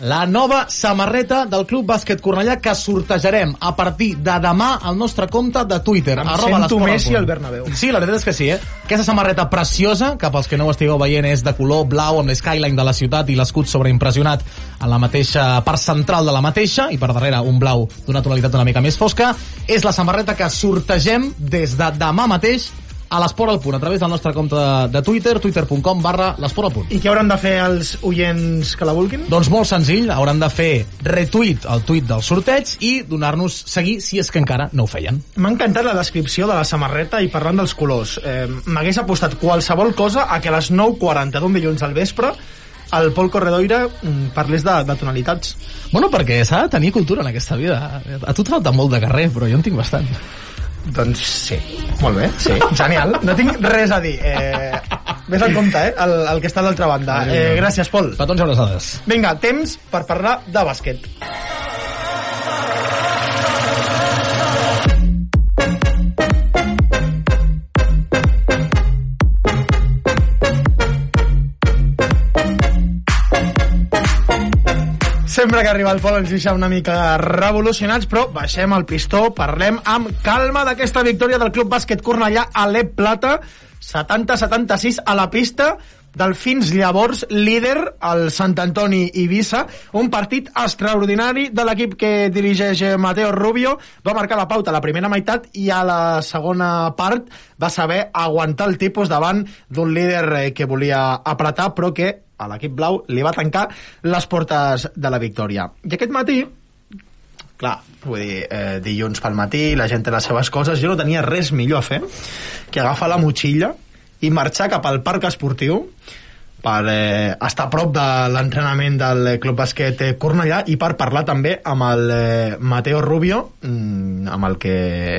S9: la nova samarreta del Club Bàsquet Cornellà que sortejarem a partir de demà al nostre compte de Twitter.
S3: Em
S9: arroba
S3: sento Messi al Bernabéu.
S9: Sí, la veritat és que sí, eh? Aquesta samarreta preciosa, que pels que no ho estigueu veient és de color blau amb l'skyline de la ciutat i l'escut sobreimpressionat en la mateixa part central de la mateixa i per darrere un blau d'una tonalitat una mica més fosca, és la samarreta que sortegem des de demà mateix a l'Esport al Punt, a través del nostre compte de, Twitter, twitter.com barra l'Esport al Punt.
S3: I què hauran de fer els oients que la vulguin?
S9: Doncs molt senzill, hauran de fer retweet al tuit del sorteig i donar-nos seguir si és que encara no ho feien.
S3: M'ha encantat la descripció de la samarreta i parlant dels colors. Eh, M'hagués apostat qualsevol cosa a que a les 9.40 d'un dilluns al vespre el Pol Corredoira mm, parlés de, de tonalitats.
S9: Bueno, perquè s'ha de tenir cultura en aquesta vida. A tu et falta molt de carrer, però jo en tinc bastant.
S3: Doncs sí, molt bé, sí, genial. No tinc res a dir. Eh, ves en compte, eh, el, el que està a l'altra banda. Eh, gràcies, Pol.
S9: Petons abraçades.
S3: Vinga, temps per parlar de bàsquet. Sempre que arriba el Pol ens deixa una mica revolucionats, però baixem el pistó, parlem amb calma d'aquesta victòria del Club Bàsquet Cornellà a l'Ep Plata, 70-76 a la pista. Del fins llavors líder, el Sant Antoni Ibiza, un partit extraordinari de l'equip que dirigeix Mateo Rubio, va marcar la pauta a la primera meitat i a la segona part va saber aguantar el tipus davant d'un líder eh, que volia apretar, però que a l'equip blau li va tancar les portes de la victòria. I aquest matí, clar, vull dir, eh, dilluns pel matí, la gent té les seves coses, jo no tenia res millor a fer que agafar la motxilla i marxar cap al parc esportiu per eh, estar a prop de l'entrenament del Club Basquet Cornellà i per parlar també amb el eh, Mateo Rubio, mm, amb el que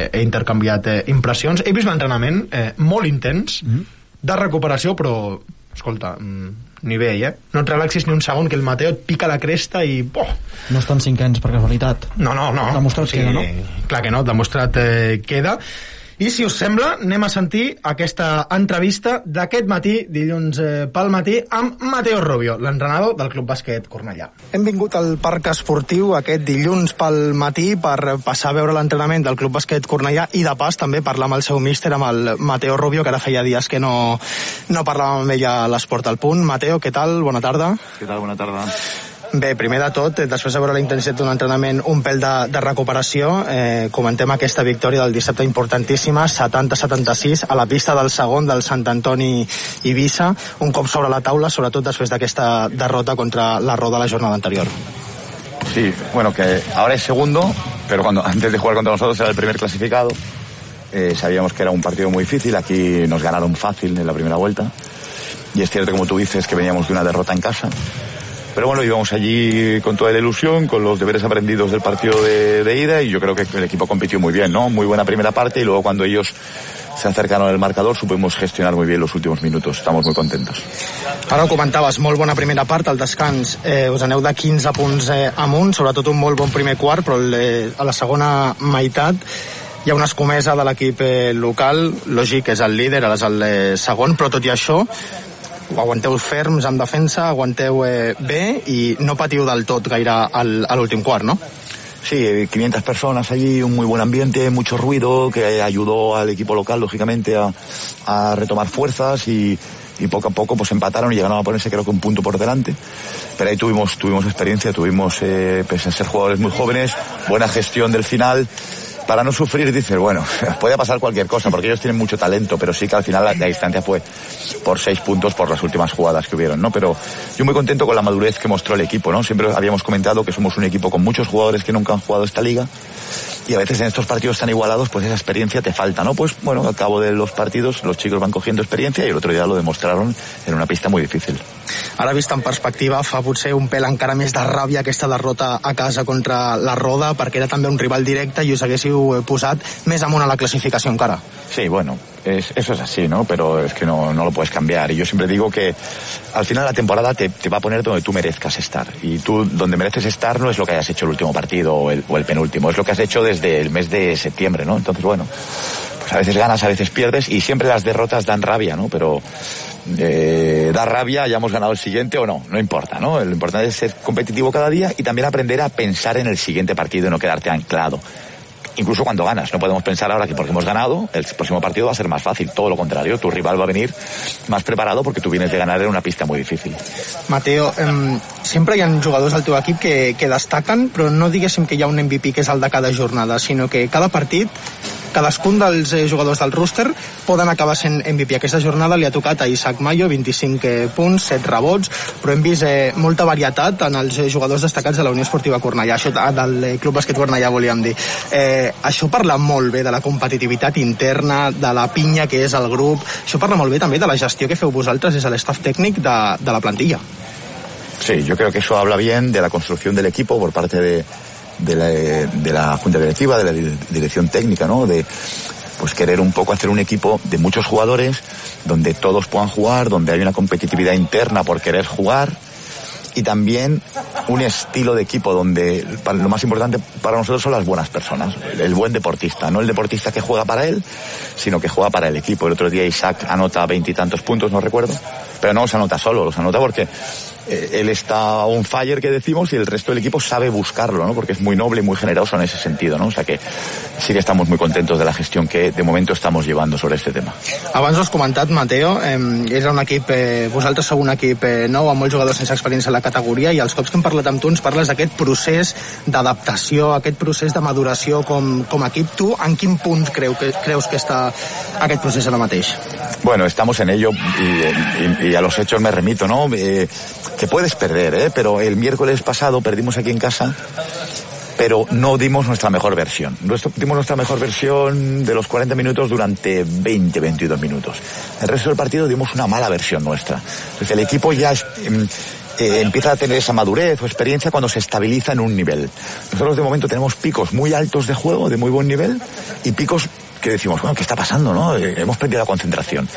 S3: he intercanviat eh, impressions. He vist un entrenament eh, molt intens, mm -hmm. de recuperació, però, escolta, mm, nivell, eh? No et relaxis ni un segon, que el Mateo et pica la cresta i... Boh,
S4: No estan cinquens per casualitat.
S3: no, no, no.
S4: Demostrat queda, no?
S3: Clar que no, demostrat eh, queda. I si us sembla, anem a sentir aquesta entrevista d'aquest matí, dilluns eh, pel matí, amb Mateo Rubio, l'entrenador del Club Bàsquet Cornellà. Hem vingut al Parc Esportiu aquest dilluns pel matí per passar a veure l'entrenament del Club Bàsquet Cornellà i de pas també parlar amb el seu míster, amb el Mateo Rubio, que ara feia dies que no, no parlàvem amb ell a l'Esport al Punt. Mateo, què tal? Bona tarda.
S10: Què tal? Bona tarda.
S3: Bé, primer de tot, eh, després de veure la intensitat d'un entrenament, un pèl de, de recuperació, eh, comentem aquesta victòria del dissabte importantíssima, 70-76, a la pista del segon del Sant Antoni Eivissa, un cop sobre la taula, sobretot després d'aquesta derrota contra la Roda la jornada anterior.
S10: Sí, bueno, que ahora es segundo, pero cuando antes de jugar contra nosotros era el primer clasificado. Eh, sabíamos que era un partido muy difícil, aquí nos ganaron fácil en la primera vuelta. Y es cierto, como tú dices, que veníamos de una derrota en casa. Pero bueno, íbamos allí con toda la ilusión, con los deberes aprendidos del partido de, de ida y yo creo que el equipo compitió muy bien, ¿no? Muy buena primera parte y luego cuando ellos se acercaron al marcador supimos gestionar muy bien los últimos minutos. Estamos muy contentos.
S3: Ara ho comentaves, molt bona primera part, al descans eh, us aneu de 15 punts eh, amunt, sobretot un molt bon primer quart, però eh, a la segona meitat hi ha una escomesa de l'equip eh, local, lògic, és el líder, ara és el eh, segon, però tot i això aguanteu ferms en defensa, aguanteu eh, bé i no patiu del tot gaire al, a l'últim quart, no?
S10: Sí, eh, 500 personas allí, un muy buen ambiente, mucho ruido, que ayudó al equipo local, lógicamente, a, a retomar fuerzas y, y poco a poco pues empataron y llegaron a ponerse creo que un punto por delante. Pero ahí tuvimos, tuvimos experiencia, tuvimos, eh, pese a ser jugadores muy jóvenes, buena gestión del final. Para no sufrir, dices, bueno, puede pasar cualquier cosa, porque ellos tienen mucho talento, pero sí que al final la, la distancia fue por seis puntos por las últimas jugadas que hubieron, ¿no? Pero yo muy contento con la madurez que mostró el equipo, ¿no? Siempre habíamos comentado que somos un equipo con muchos jugadores que nunca han jugado esta liga y a veces en estos partidos tan igualados pues esa experiencia te falta, ¿no? Pues bueno, al cabo de los partidos los chicos van cogiendo experiencia y el otro día lo demostraron en una pista muy difícil.
S3: Ara vist en perspectiva, fa potser un pèl encara més de ràbia aquesta derrota a casa contra la Roda, perquè era també un rival directe i us haguéssiu eh, posat més amunt a la classificació encara.
S10: Sí, bueno, es- eso es así, ¿no? Pero es que no, no lo puedes cambiar. Y yo siempre digo que al final la temporada te, te va a poner donde tú merezcas estar. Y tú donde mereces estar no es lo que hayas hecho el último partido o el, o el penúltimo, es lo que has hecho desde el mes de septiembre, ¿no? Entonces, bueno, pues a veces ganas, a veces pierdes y siempre las derrotas dan rabia, ¿no? Pero eh, da rabia, hayamos ganado el siguiente o no, no importa, ¿no? Lo importante es ser competitivo cada día y también aprender a pensar en el siguiente partido y no quedarte anclado incluso cuando ganas. No podemos pensar ahora que porque hemos ganado, el próximo partido va a ser más fácil. Todo lo contrario, tu rival va a venir más preparado porque tú vienes de ganar en una pista muy difícil.
S3: Mateo, em, sempre hi ha al que, que destaquen, però no diguéssim que hi ha un MVP que de cada jornada, sinó que cada partit cadascun dels eh, jugadors del rooster poden acabar sent MVP. Aquesta jornada li ha tocat a Isaac Mayo, 25 eh, punts, 7 rebots, però hem vist eh, molta varietat en els eh, jugadors destacats de la Unió Esportiva Cornellà, això ah, del Club Bàsquet Cornellà, volíem dir. Eh, això parla molt bé de la competitivitat interna, de la pinya que és el grup, això parla molt bé també de la gestió que feu vosaltres des de l'estaf tècnic de, de la plantilla.
S10: Sí, yo creo que eso habla bien de la construcción del equipo por parte de, de, la, de la Junta Directiva, de la di- dirección técnica, ¿no? De pues querer un poco hacer un equipo de muchos jugadores donde todos puedan jugar, donde hay una competitividad interna por querer jugar y también un estilo de equipo donde lo más importante para nosotros son las buenas personas, el buen deportista, no el deportista que juega para él, sino que juega para el equipo. El otro día Isaac anota veintitantos puntos, no recuerdo, pero no los anota solo, los anota porque él está un fire que decimos y el resto del equipo sabe buscarlo, ¿no? Porque es muy noble y muy generoso en ese sentido, ¿no? O sea que sí que estamos muy contentos de la gestión que de momento estamos llevando sobre este tema.
S3: Abans ho has comentat, Mateo, eh, era un equip, eh, vosaltres sou un equip eh, nou, amb molts jugadors sense experiència a la categoria, i els cops que hem parlat amb tu ens parles d'aquest procés d'adaptació, aquest procés de maduració com, com a equip. Tu, en quin punt creu que, creus que està aquest procés ara mateix?
S10: Bueno, estamos en ello y, y- y a los hechos me remito, ¿no? Eh, que puedes perder, ¿eh? Pero el miércoles pasado perdimos aquí en casa, pero no dimos nuestra mejor versión. Nuestro- dimos nuestra mejor versión de los 40 minutos durante 20, 22 minutos. El resto del partido dimos una mala versión nuestra. Entonces el equipo ya em, eh, empieza a tener esa madurez o experiencia cuando se estabiliza en un nivel. Nosotros de momento tenemos picos muy altos de juego, de muy buen nivel, y picos que decimos, bueno, ¿qué está pasando? no? Eh, Hemos perdido la concentración.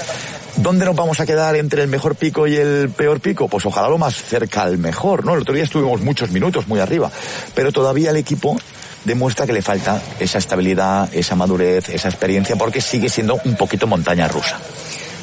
S10: ¿Dónde nos vamos a quedar entre el mejor pico y el peor pico? Pues ojalá lo más cerca al mejor, ¿no? El otro día estuvimos muchos minutos muy arriba, pero todavía el equipo demuestra que le falta esa estabilidad, esa madurez, esa experiencia, porque sigue siendo un poquito montaña rusa.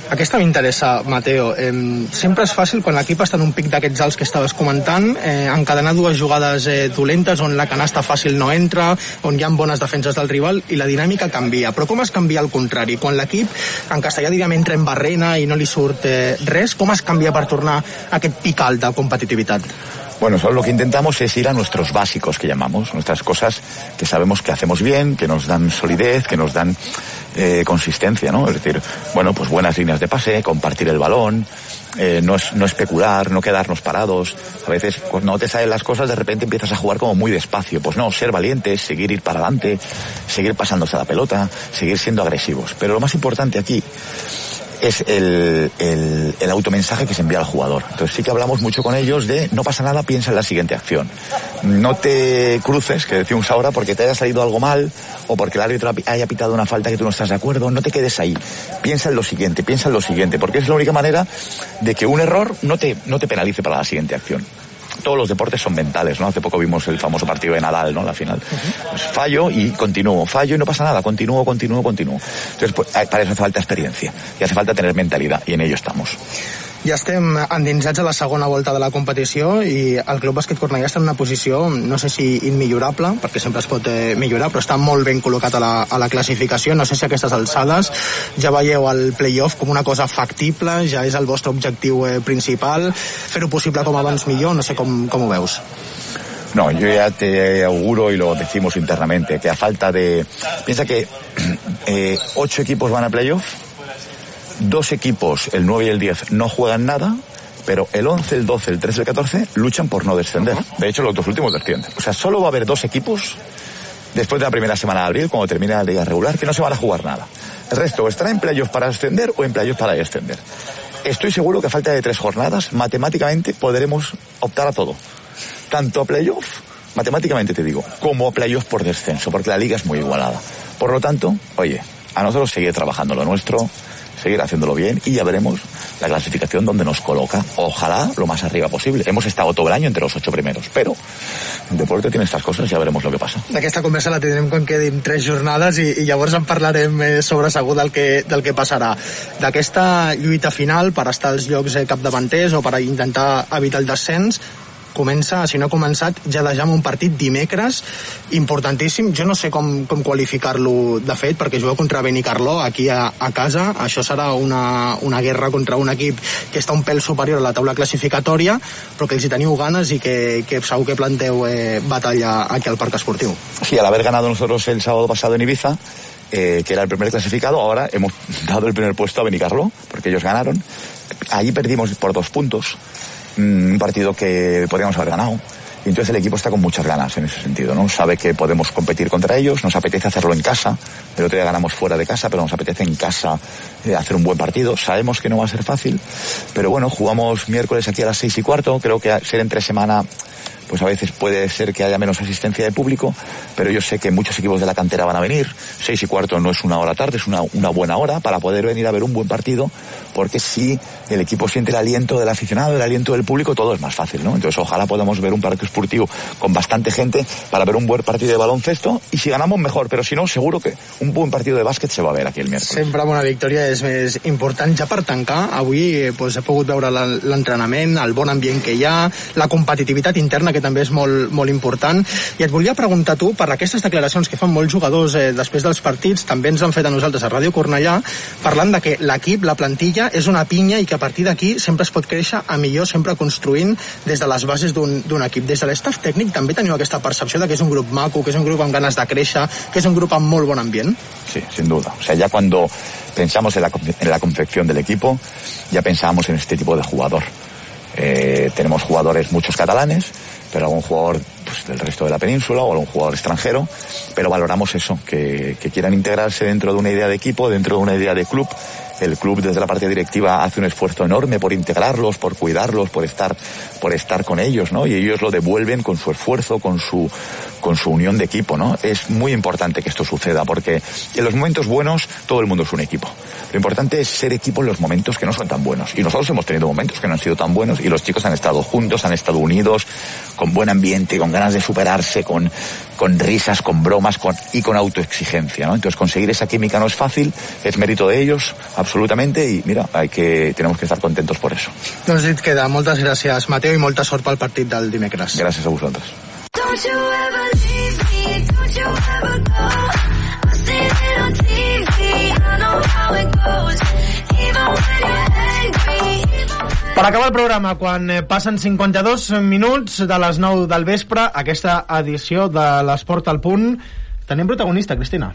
S3: Aquesta m'interessa, Mateo. Eh, sempre és fàcil quan l'equip està en un pic d'aquests alts que estaves comentant, eh, encadenar dues jugades eh, dolentes on la canasta fàcil no entra, on hi ha bones defenses del rival i la dinàmica canvia. Però com es canvia al contrari? Quan l'equip, en castellà diríem, entra en barrena i no li surt eh, res, com es canvia per tornar a aquest pic alt de competitivitat?
S10: Bueno, solo lo que intentamos es ir a nuestros básicos que llamamos, nuestras cosas que sabemos que hacemos bien, que nos dan solidez, que nos dan eh, consistencia, ¿no? Es decir, bueno, pues buenas líneas de pase, compartir el balón, eh, no, es, no especular, no quedarnos parados. A veces, cuando no te salen las cosas, de repente empiezas a jugar como muy despacio. Pues no, ser valientes, seguir ir para adelante, seguir pasándose la pelota, seguir siendo agresivos. Pero lo más importante aquí es el, el, automensaje que se envía al jugador. Entonces sí que hablamos mucho con ellos de no pasa nada, piensa en la siguiente acción. No te cruces, que decimos ahora, porque te haya salido algo mal o porque el árbitro haya pitado una falta que tú no estás de acuerdo, no te quedes ahí. Piensa en lo siguiente, piensa en lo siguiente, porque es la única manera de que un error no te, no te penalice para la siguiente acción todos los deportes son mentales, ¿no? Hace poco vimos el famoso partido de Nadal, ¿no? La final. Pues fallo y continúo, fallo y no pasa nada, continúo, continúo, continúo. Entonces, pues, para eso hace falta experiencia y hace falta tener mentalidad y en ello estamos.
S3: Ja estem endinsats a la segona volta de la competició i el Club Bàsquet Cornellà està en una posició, no sé si immillorable, perquè sempre es pot eh, millorar, però està molt ben col·locat a la, a la classificació. No sé si aquestes alçades ja veieu el playoff com una cosa factible, ja és el vostre objectiu eh, principal, fer-ho possible com abans millor, no sé com, com ho veus.
S10: No, yo ya te auguro y lo decimos internamente, que a falta de... Piensa que eh, ocho equipos van a playoff, dos equipos, el 9 y el 10, no juegan nada, pero el 11, el 12, el 13 y el 14 luchan por no descender. De hecho, los dos últimos descienden. O sea, solo va a haber dos equipos después de la primera semana de abril, cuando termine la liga regular, que no se van a jugar nada. El resto estará en playoff para ascender o en playoff para descender. Estoy seguro que a falta de tres jornadas, matemáticamente podremos optar a todo. Tanto a playoff, matemáticamente te digo, como a playoff por descenso, porque la liga es muy igualada. Por lo tanto, oye, a nosotros seguir trabajando lo nuestro, seguir haciéndolo bien y ya veremos la clasificación donde nos coloca. Ojalá lo más arriba posible. Hemos estado todo el año entre los ocho primeros, pero el deporte tiene estas cosas, ya veremos lo que pasa.
S3: D'aquesta conversa la tindrem quan quedin tres jornades i, i llavors en parlarem eh, sobre segur del que, del que passarà. D'aquesta lluita final per estar als llocs eh, capdavanters o per intentar evitar el descens, comença, si no ha començat, ja de amb un partit dimecres importantíssim. Jo no sé com, com qualificar-lo de fet, perquè jugueu contra Benicarló aquí a, a casa. Això serà una, una guerra contra un equip que està un pèl superior a la taula classificatòria, però que els hi teniu ganes i que, que segur que planteu eh, batalla aquí al Parc Esportiu.
S10: Sí, al haber ganado nosotros el sábado pasado en Ibiza, eh, que era el primer clasificado, ahora hemos dado el primer puesto a Benicarló, porque ellos ganaron. Allí perdimos por dos puntos, un partido que podríamos haber ganado. Y entonces el equipo está con muchas ganas en ese sentido, ¿no? Sabe que podemos competir contra ellos, nos apetece hacerlo en casa. El otro día ganamos fuera de casa, pero nos apetece en casa eh, hacer un buen partido. Sabemos que no va a ser fácil, pero bueno, jugamos miércoles aquí a las seis y cuarto. Creo que ser entre semana pues a veces puede ser que haya menos asistencia de público, pero yo sé que muchos equipos de la cantera van a venir. Seis y cuarto no es una hora tarde, es una, una buena hora para poder venir a ver un buen partido, porque si el equipo siente el aliento del aficionado, el aliento del público, todo es más fácil, ¿no? Entonces ojalá podamos ver un parque esportivo con bastante gente para ver un buen partido de baloncesto y si ganamos mejor, pero si no, seguro que un buen partido de bàsquet se va a ver aquí el miércoles.
S3: Sempre una victòria és més important. Ja per tancar, avui eh, doncs, he pogut veure l'entrenament, el bon ambient que hi ha, la competitivitat interna, que també és molt, molt important. I et volia preguntar tu, per aquestes declaracions que fan molts jugadors eh, després dels partits, també ens han fet a nosaltres a Ràdio Cornellà, parlant de que l'equip, la plantilla, és una pinya i que a partir d'aquí sempre es pot créixer a millor, sempre construint des de les bases d'un equip. Des de l'estaf tècnic també teniu aquesta percepció de que és un grup maco, que és un grup amb ganes de créixer, que és un grup amb molt bon ambient?
S10: Sí, sin duda. O sea, ya cuando pensamos en la, en la confección del equipo, ya pensábamos en este tipo de jugador. Eh, tenemos jugadores, muchos catalanes, pero algún jugador pues, del resto de la península o algún jugador extranjero, pero valoramos eso, que, que quieran integrarse dentro de una idea de equipo, dentro de una idea de club. El club desde la parte directiva hace un esfuerzo enorme por integrarlos, por cuidarlos, por estar, por estar con ellos, ¿no? Y ellos lo devuelven con su esfuerzo, con su, con su unión de equipo, ¿no? Es muy importante que esto suceda porque en los momentos buenos todo el mundo es un equipo. Lo importante es ser equipo en los momentos que no son tan buenos. Y nosotros hemos tenido momentos que no han sido tan buenos y los chicos han estado juntos, han estado unidos, con buen ambiente, con ganas de superarse, con, con risas, con bromas con, y con autoexigencia, ¿no? Entonces conseguir esa química no es fácil, es mérito de ellos, absolutamente, y mira, hay que, tenemos que estar contentos por eso.
S3: Doncs dit queda. Moltes gràcies, Mateu, i molta sort pel partit del dimecres.
S10: Gracias a vosotros.
S1: Don't you ever leave me, don't you ever go. I've seen it on TV, I know how it goes.
S3: Per acabar el programa, quan eh, passen 52 minuts de les 9 del vespre, aquesta edició de l'Esport al punt, tenim protagonista, Cristina.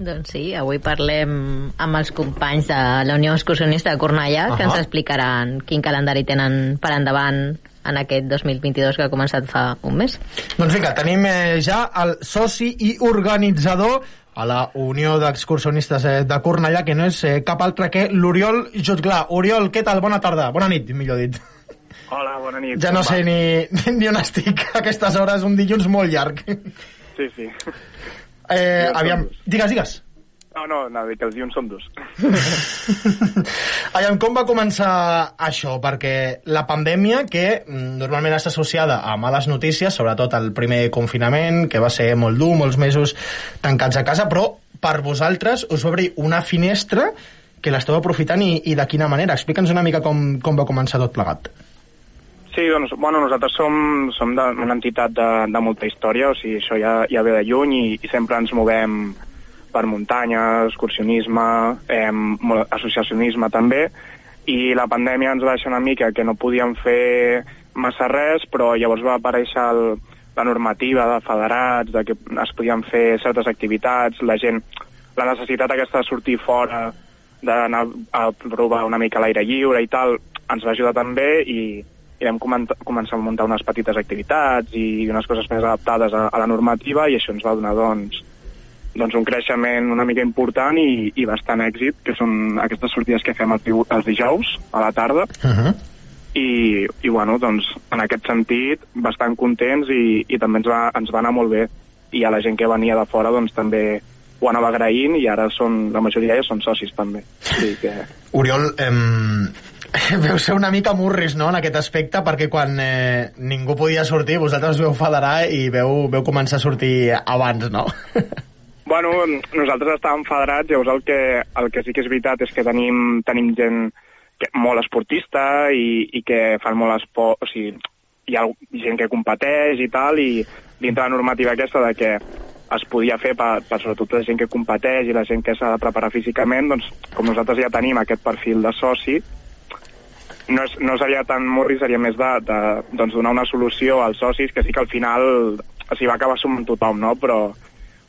S5: Doncs sí, avui parlem amb els companys de la Unió Excursionista de Cornellà, que
S3: Ahà.
S5: ens explicaran quin calendari tenen per endavant en aquest 2022 que ha començat fa un mes.
S3: Doncs vinga, tenim eh, ja el soci i organitzador a la Unió d'Excursionistes eh, de Cornellà, que no és eh, cap altre que l'Oriol Jotglà. Oriol, què tal? Bona tarda. Bona nit, millor dit.
S11: Hola, bona nit.
S3: Ja no sé
S11: va?
S3: ni, ni on estic a aquestes hores, un dilluns molt llarg.
S11: Sí, sí.
S3: Eh, aviam, digues, digues.
S11: No, no, no, que els dilluns són dos.
S3: Aviam, com va començar això? Perquè la pandèmia, que mm, normalment està associada a males notícies, sobretot el primer confinament, que va ser molt dur, molts mesos tancats a casa, però per vosaltres us va obrir una finestra que l'esteu aprofitant i, i de quina manera? Explica'ns una mica com, com va començar tot plegat.
S11: Sí, doncs, bueno, nosaltres som, som de, una entitat de, de molta història, o sigui, això ja, ja ve de lluny i, i sempre ens movem per muntanya, excursionisme, eh, associacionisme també, i la pandèmia ens va deixar una mica que no podíem fer massa res, però llavors va aparèixer el, la normativa de federats, de que es podien fer certes activitats, la gent, la necessitat aquesta de sortir fora, d'anar a provar una mica l'aire lliure i tal, ens va ajudar també i, i vam començar a muntar unes petites activitats i unes coses més adaptades a, a la normativa i això ens va donar doncs, doncs un creixement una mica important i, i bastant èxit, que són aquestes sortides que fem els, dijous a la tarda
S3: Uh -huh.
S11: i, i bueno, doncs, en aquest sentit, bastant contents i, i també ens va, ens va anar molt bé. I a la gent que venia de fora, doncs, també ho anava agraint i ara són, la majoria ja són socis, també. Sigui que...
S3: Oriol, em... veu ser una mica murris, no?, en aquest aspecte, perquè quan eh, ningú podia sortir, vosaltres veu federar i veu, veu començar a sortir abans, no?
S11: Bueno, nosaltres estàvem federats, llavors el que, el que sí que és veritat és que tenim, tenim gent que, molt esportista i, i que fan molt esport, o sigui, hi ha gent que competeix i tal, i dintre la normativa aquesta de que es podia fer per, per sobretot la gent que competeix i la gent que s'ha de preparar físicament, doncs com nosaltres ja tenim aquest perfil de soci, no, és, no seria tan morri, seria més de, de doncs donar una solució als socis, que sí que al final sigui, va acabar sumant tothom, no? però,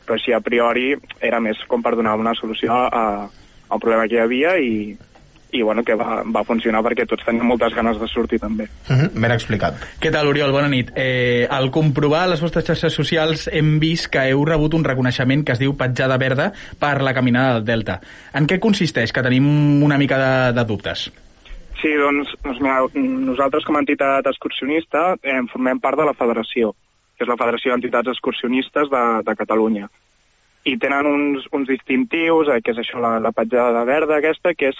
S11: però així a priori era més com per donar una solució a, a un problema que hi havia i, i bueno, que va, va funcionar perquè tots tenim moltes ganes de sortir també.
S3: Uh -huh. Ben explicat.
S6: Què tal, Oriol? Bona nit. Eh, al comprovar les vostres xarxes socials hem vist que heu rebut un reconeixement que es diu Petjada Verda per la caminada del Delta. En què consisteix? Que tenim una mica de, de dubtes.
S11: Sí, doncs, doncs mira, nosaltres com a entitat excursionista eh, formem part de la federació, que és la Federació d'Entitats Excursionistes de, de Catalunya. I tenen uns, uns distintius, eh, que és això, la, la petjada verda aquesta, que és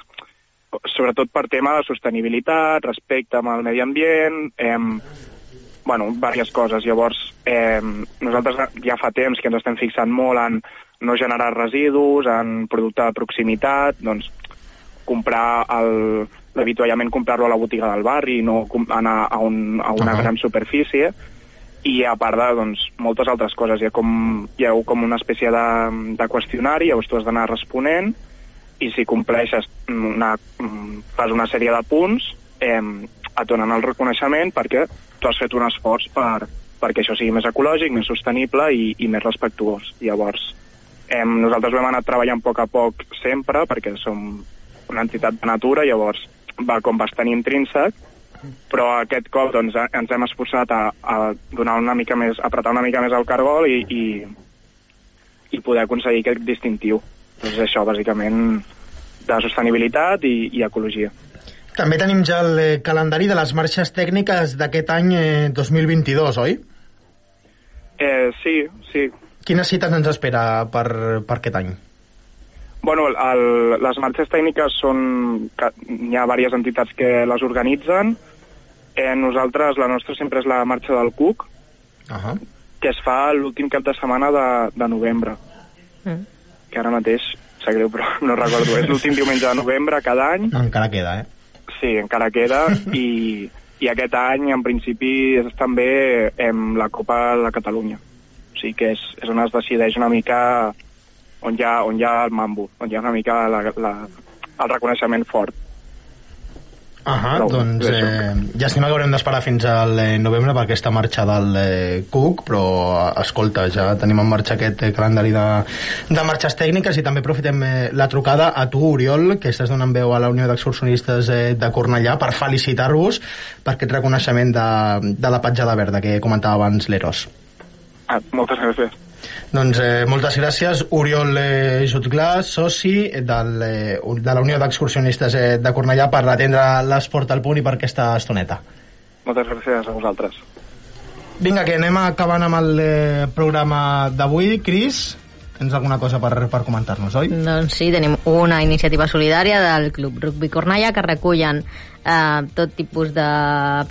S11: sobretot per tema de sostenibilitat, respecte amb el medi ambient, eh, bueno, diverses coses. Llavors, eh, nosaltres ja fa temps que ens estem fixant molt en no generar residus, en producte de proximitat, doncs comprar el- l'avituallament, comprar-lo a la botiga del barri, no anar a, un, a una
S3: Ahà.
S11: gran superfície, i a part de doncs, moltes altres coses. Hi ha com, hi ha com una espècie de, de qüestionari, llavors tu has d'anar responent, i si compleixes una, fas una sèrie de punts, eh, et donen el reconeixement perquè tu has fet un esforç per, perquè això sigui més ecològic, més sostenible i, i més respectuós. Llavors, eh, nosaltres hem anat treballant a poc a poc sempre perquè som una entitat de natura, llavors va com bastant intrínsec, però aquest cop doncs, eh, ens hem esforçat a, a donar una mica més, a apretar una mica més el cargol i, i, i poder aconseguir aquest distintiu. Doncs això, bàsicament, de sostenibilitat i, i ecologia.
S3: També tenim ja el eh, calendari de les marxes tècniques d'aquest any eh, 2022, oi?
S11: Eh, sí, sí.
S3: Quines cites ens espera per, per aquest any?
S11: Bueno, el, les marxes tècniques són... Hi ha diverses entitats que les organitzen. Eh, nosaltres, la nostra sempre és la marxa del Cuc,
S3: Uh -huh.
S11: que es fa l'últim cap de setmana de, de novembre.
S5: Mm.
S11: Que ara mateix, sap greu, però no recordo. És l'últim diumenge de novembre cada any.
S3: Encara queda, eh?
S11: Sí, encara queda. I, i aquest any, en principi, és també em, la Copa de Catalunya. O sigui que és, és on es decideix una mica on hi ha, on hi ha el mambo, on hi ha una mica la, la, el reconeixement fort.
S3: Ah,
S11: Però,
S3: doncs eh, llàstima que haurem d'esperar fins al eh, novembre per aquesta marxa del eh, Cook, però eh, escolta, ja tenim en marxa aquest eh, calendari de, de marxes tècniques i també aprofitem eh, la trucada a tu, Oriol, que estàs donant veu a la Unió d'Excursionistes eh, de Cornellà per felicitar-vos per aquest reconeixement de, de la petjada verda que comentava abans l'Eros.
S11: Ah, moltes gràcies.
S3: Doncs eh, moltes gràcies, Oriol eh, Jutglà, soci del, eh, de la Unió d'Excursionistes eh, de Cornellà per atendre l'esport al punt i per aquesta estoneta.
S11: Moltes gràcies a vosaltres.
S3: Vinga, que anem acabant amb el eh, programa d'avui. Cris, tens alguna cosa per, per comentar-nos, oi?
S5: Doncs sí, tenim una iniciativa solidària del Club Rugby Cornellà que recullen eh, tot tipus de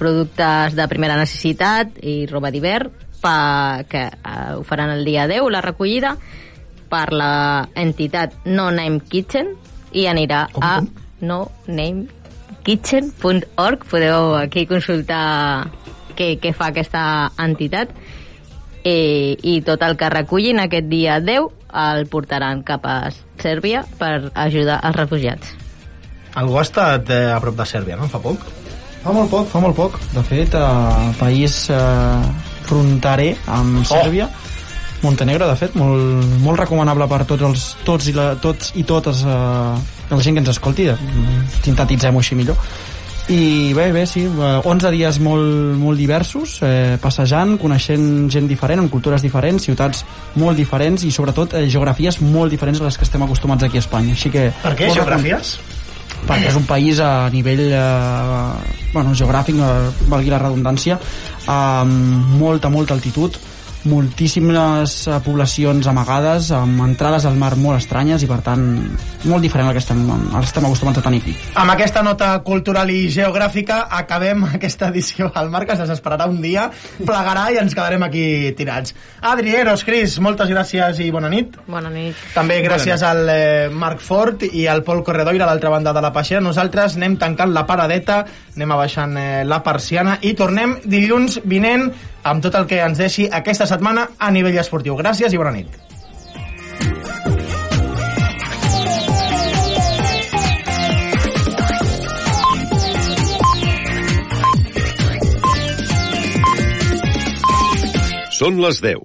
S5: productes de primera necessitat i roba d'hivern pa, que eh, ho faran el dia 10, la recollida, per la entitat No Name Kitchen i anirà
S3: Com,
S5: a
S3: com?
S5: no name kitchen.org podeu aquí consultar què, què fa aquesta entitat eh, i tot el que recullin aquest dia 10 el portaran cap a Sèrbia per ajudar els refugiats.
S3: Algú ha estat eh, a prop de Sèrbia, no? Fa poc?
S4: Fa molt poc, fa molt poc. De fet, eh, país eh, fronterer amb Sèrbia, Montenegro, de fet, molt, molt recomanable per tots, els, tots, i, la, tots i totes eh, la gent que ens escolti, eh, sintetitzem-ho així millor. I bé, bé, sí, eh, 11 dies molt, molt diversos, eh, passejant, coneixent gent diferent, amb cultures diferents, ciutats molt diferents i sobretot eh, geografies molt diferents a les que estem acostumats aquí a Espanya. Així que,
S3: Per què? Geografies?
S4: perquè és un país a nivell eh, bueno, geogràfic, eh, valgui la redundància, amb molta, molta altitud, moltíssimes eh, poblacions amagades, amb entrades al mar molt estranyes i, per tant, molt diferent al que estem, al que estem acostumats a tenir aquí.
S3: Amb aquesta nota cultural i geogràfica acabem aquesta edició. El Marc es desesperarà un dia, plegarà i ens quedarem aquí tirats. Adri, Eros, Cris, moltes gràcies i bona nit.
S5: Bona nit.
S3: També gràcies al eh, Marc Fort i al Pol Corredoira a l'altra banda de la peixera. Nosaltres anem tancant la paradeta, anem abaixant eh, la persiana i tornem dilluns vinent amb tot el que ens deixi aquesta setmana a nivell esportiu. Gràcies i bona nit.
S12: Són les 10.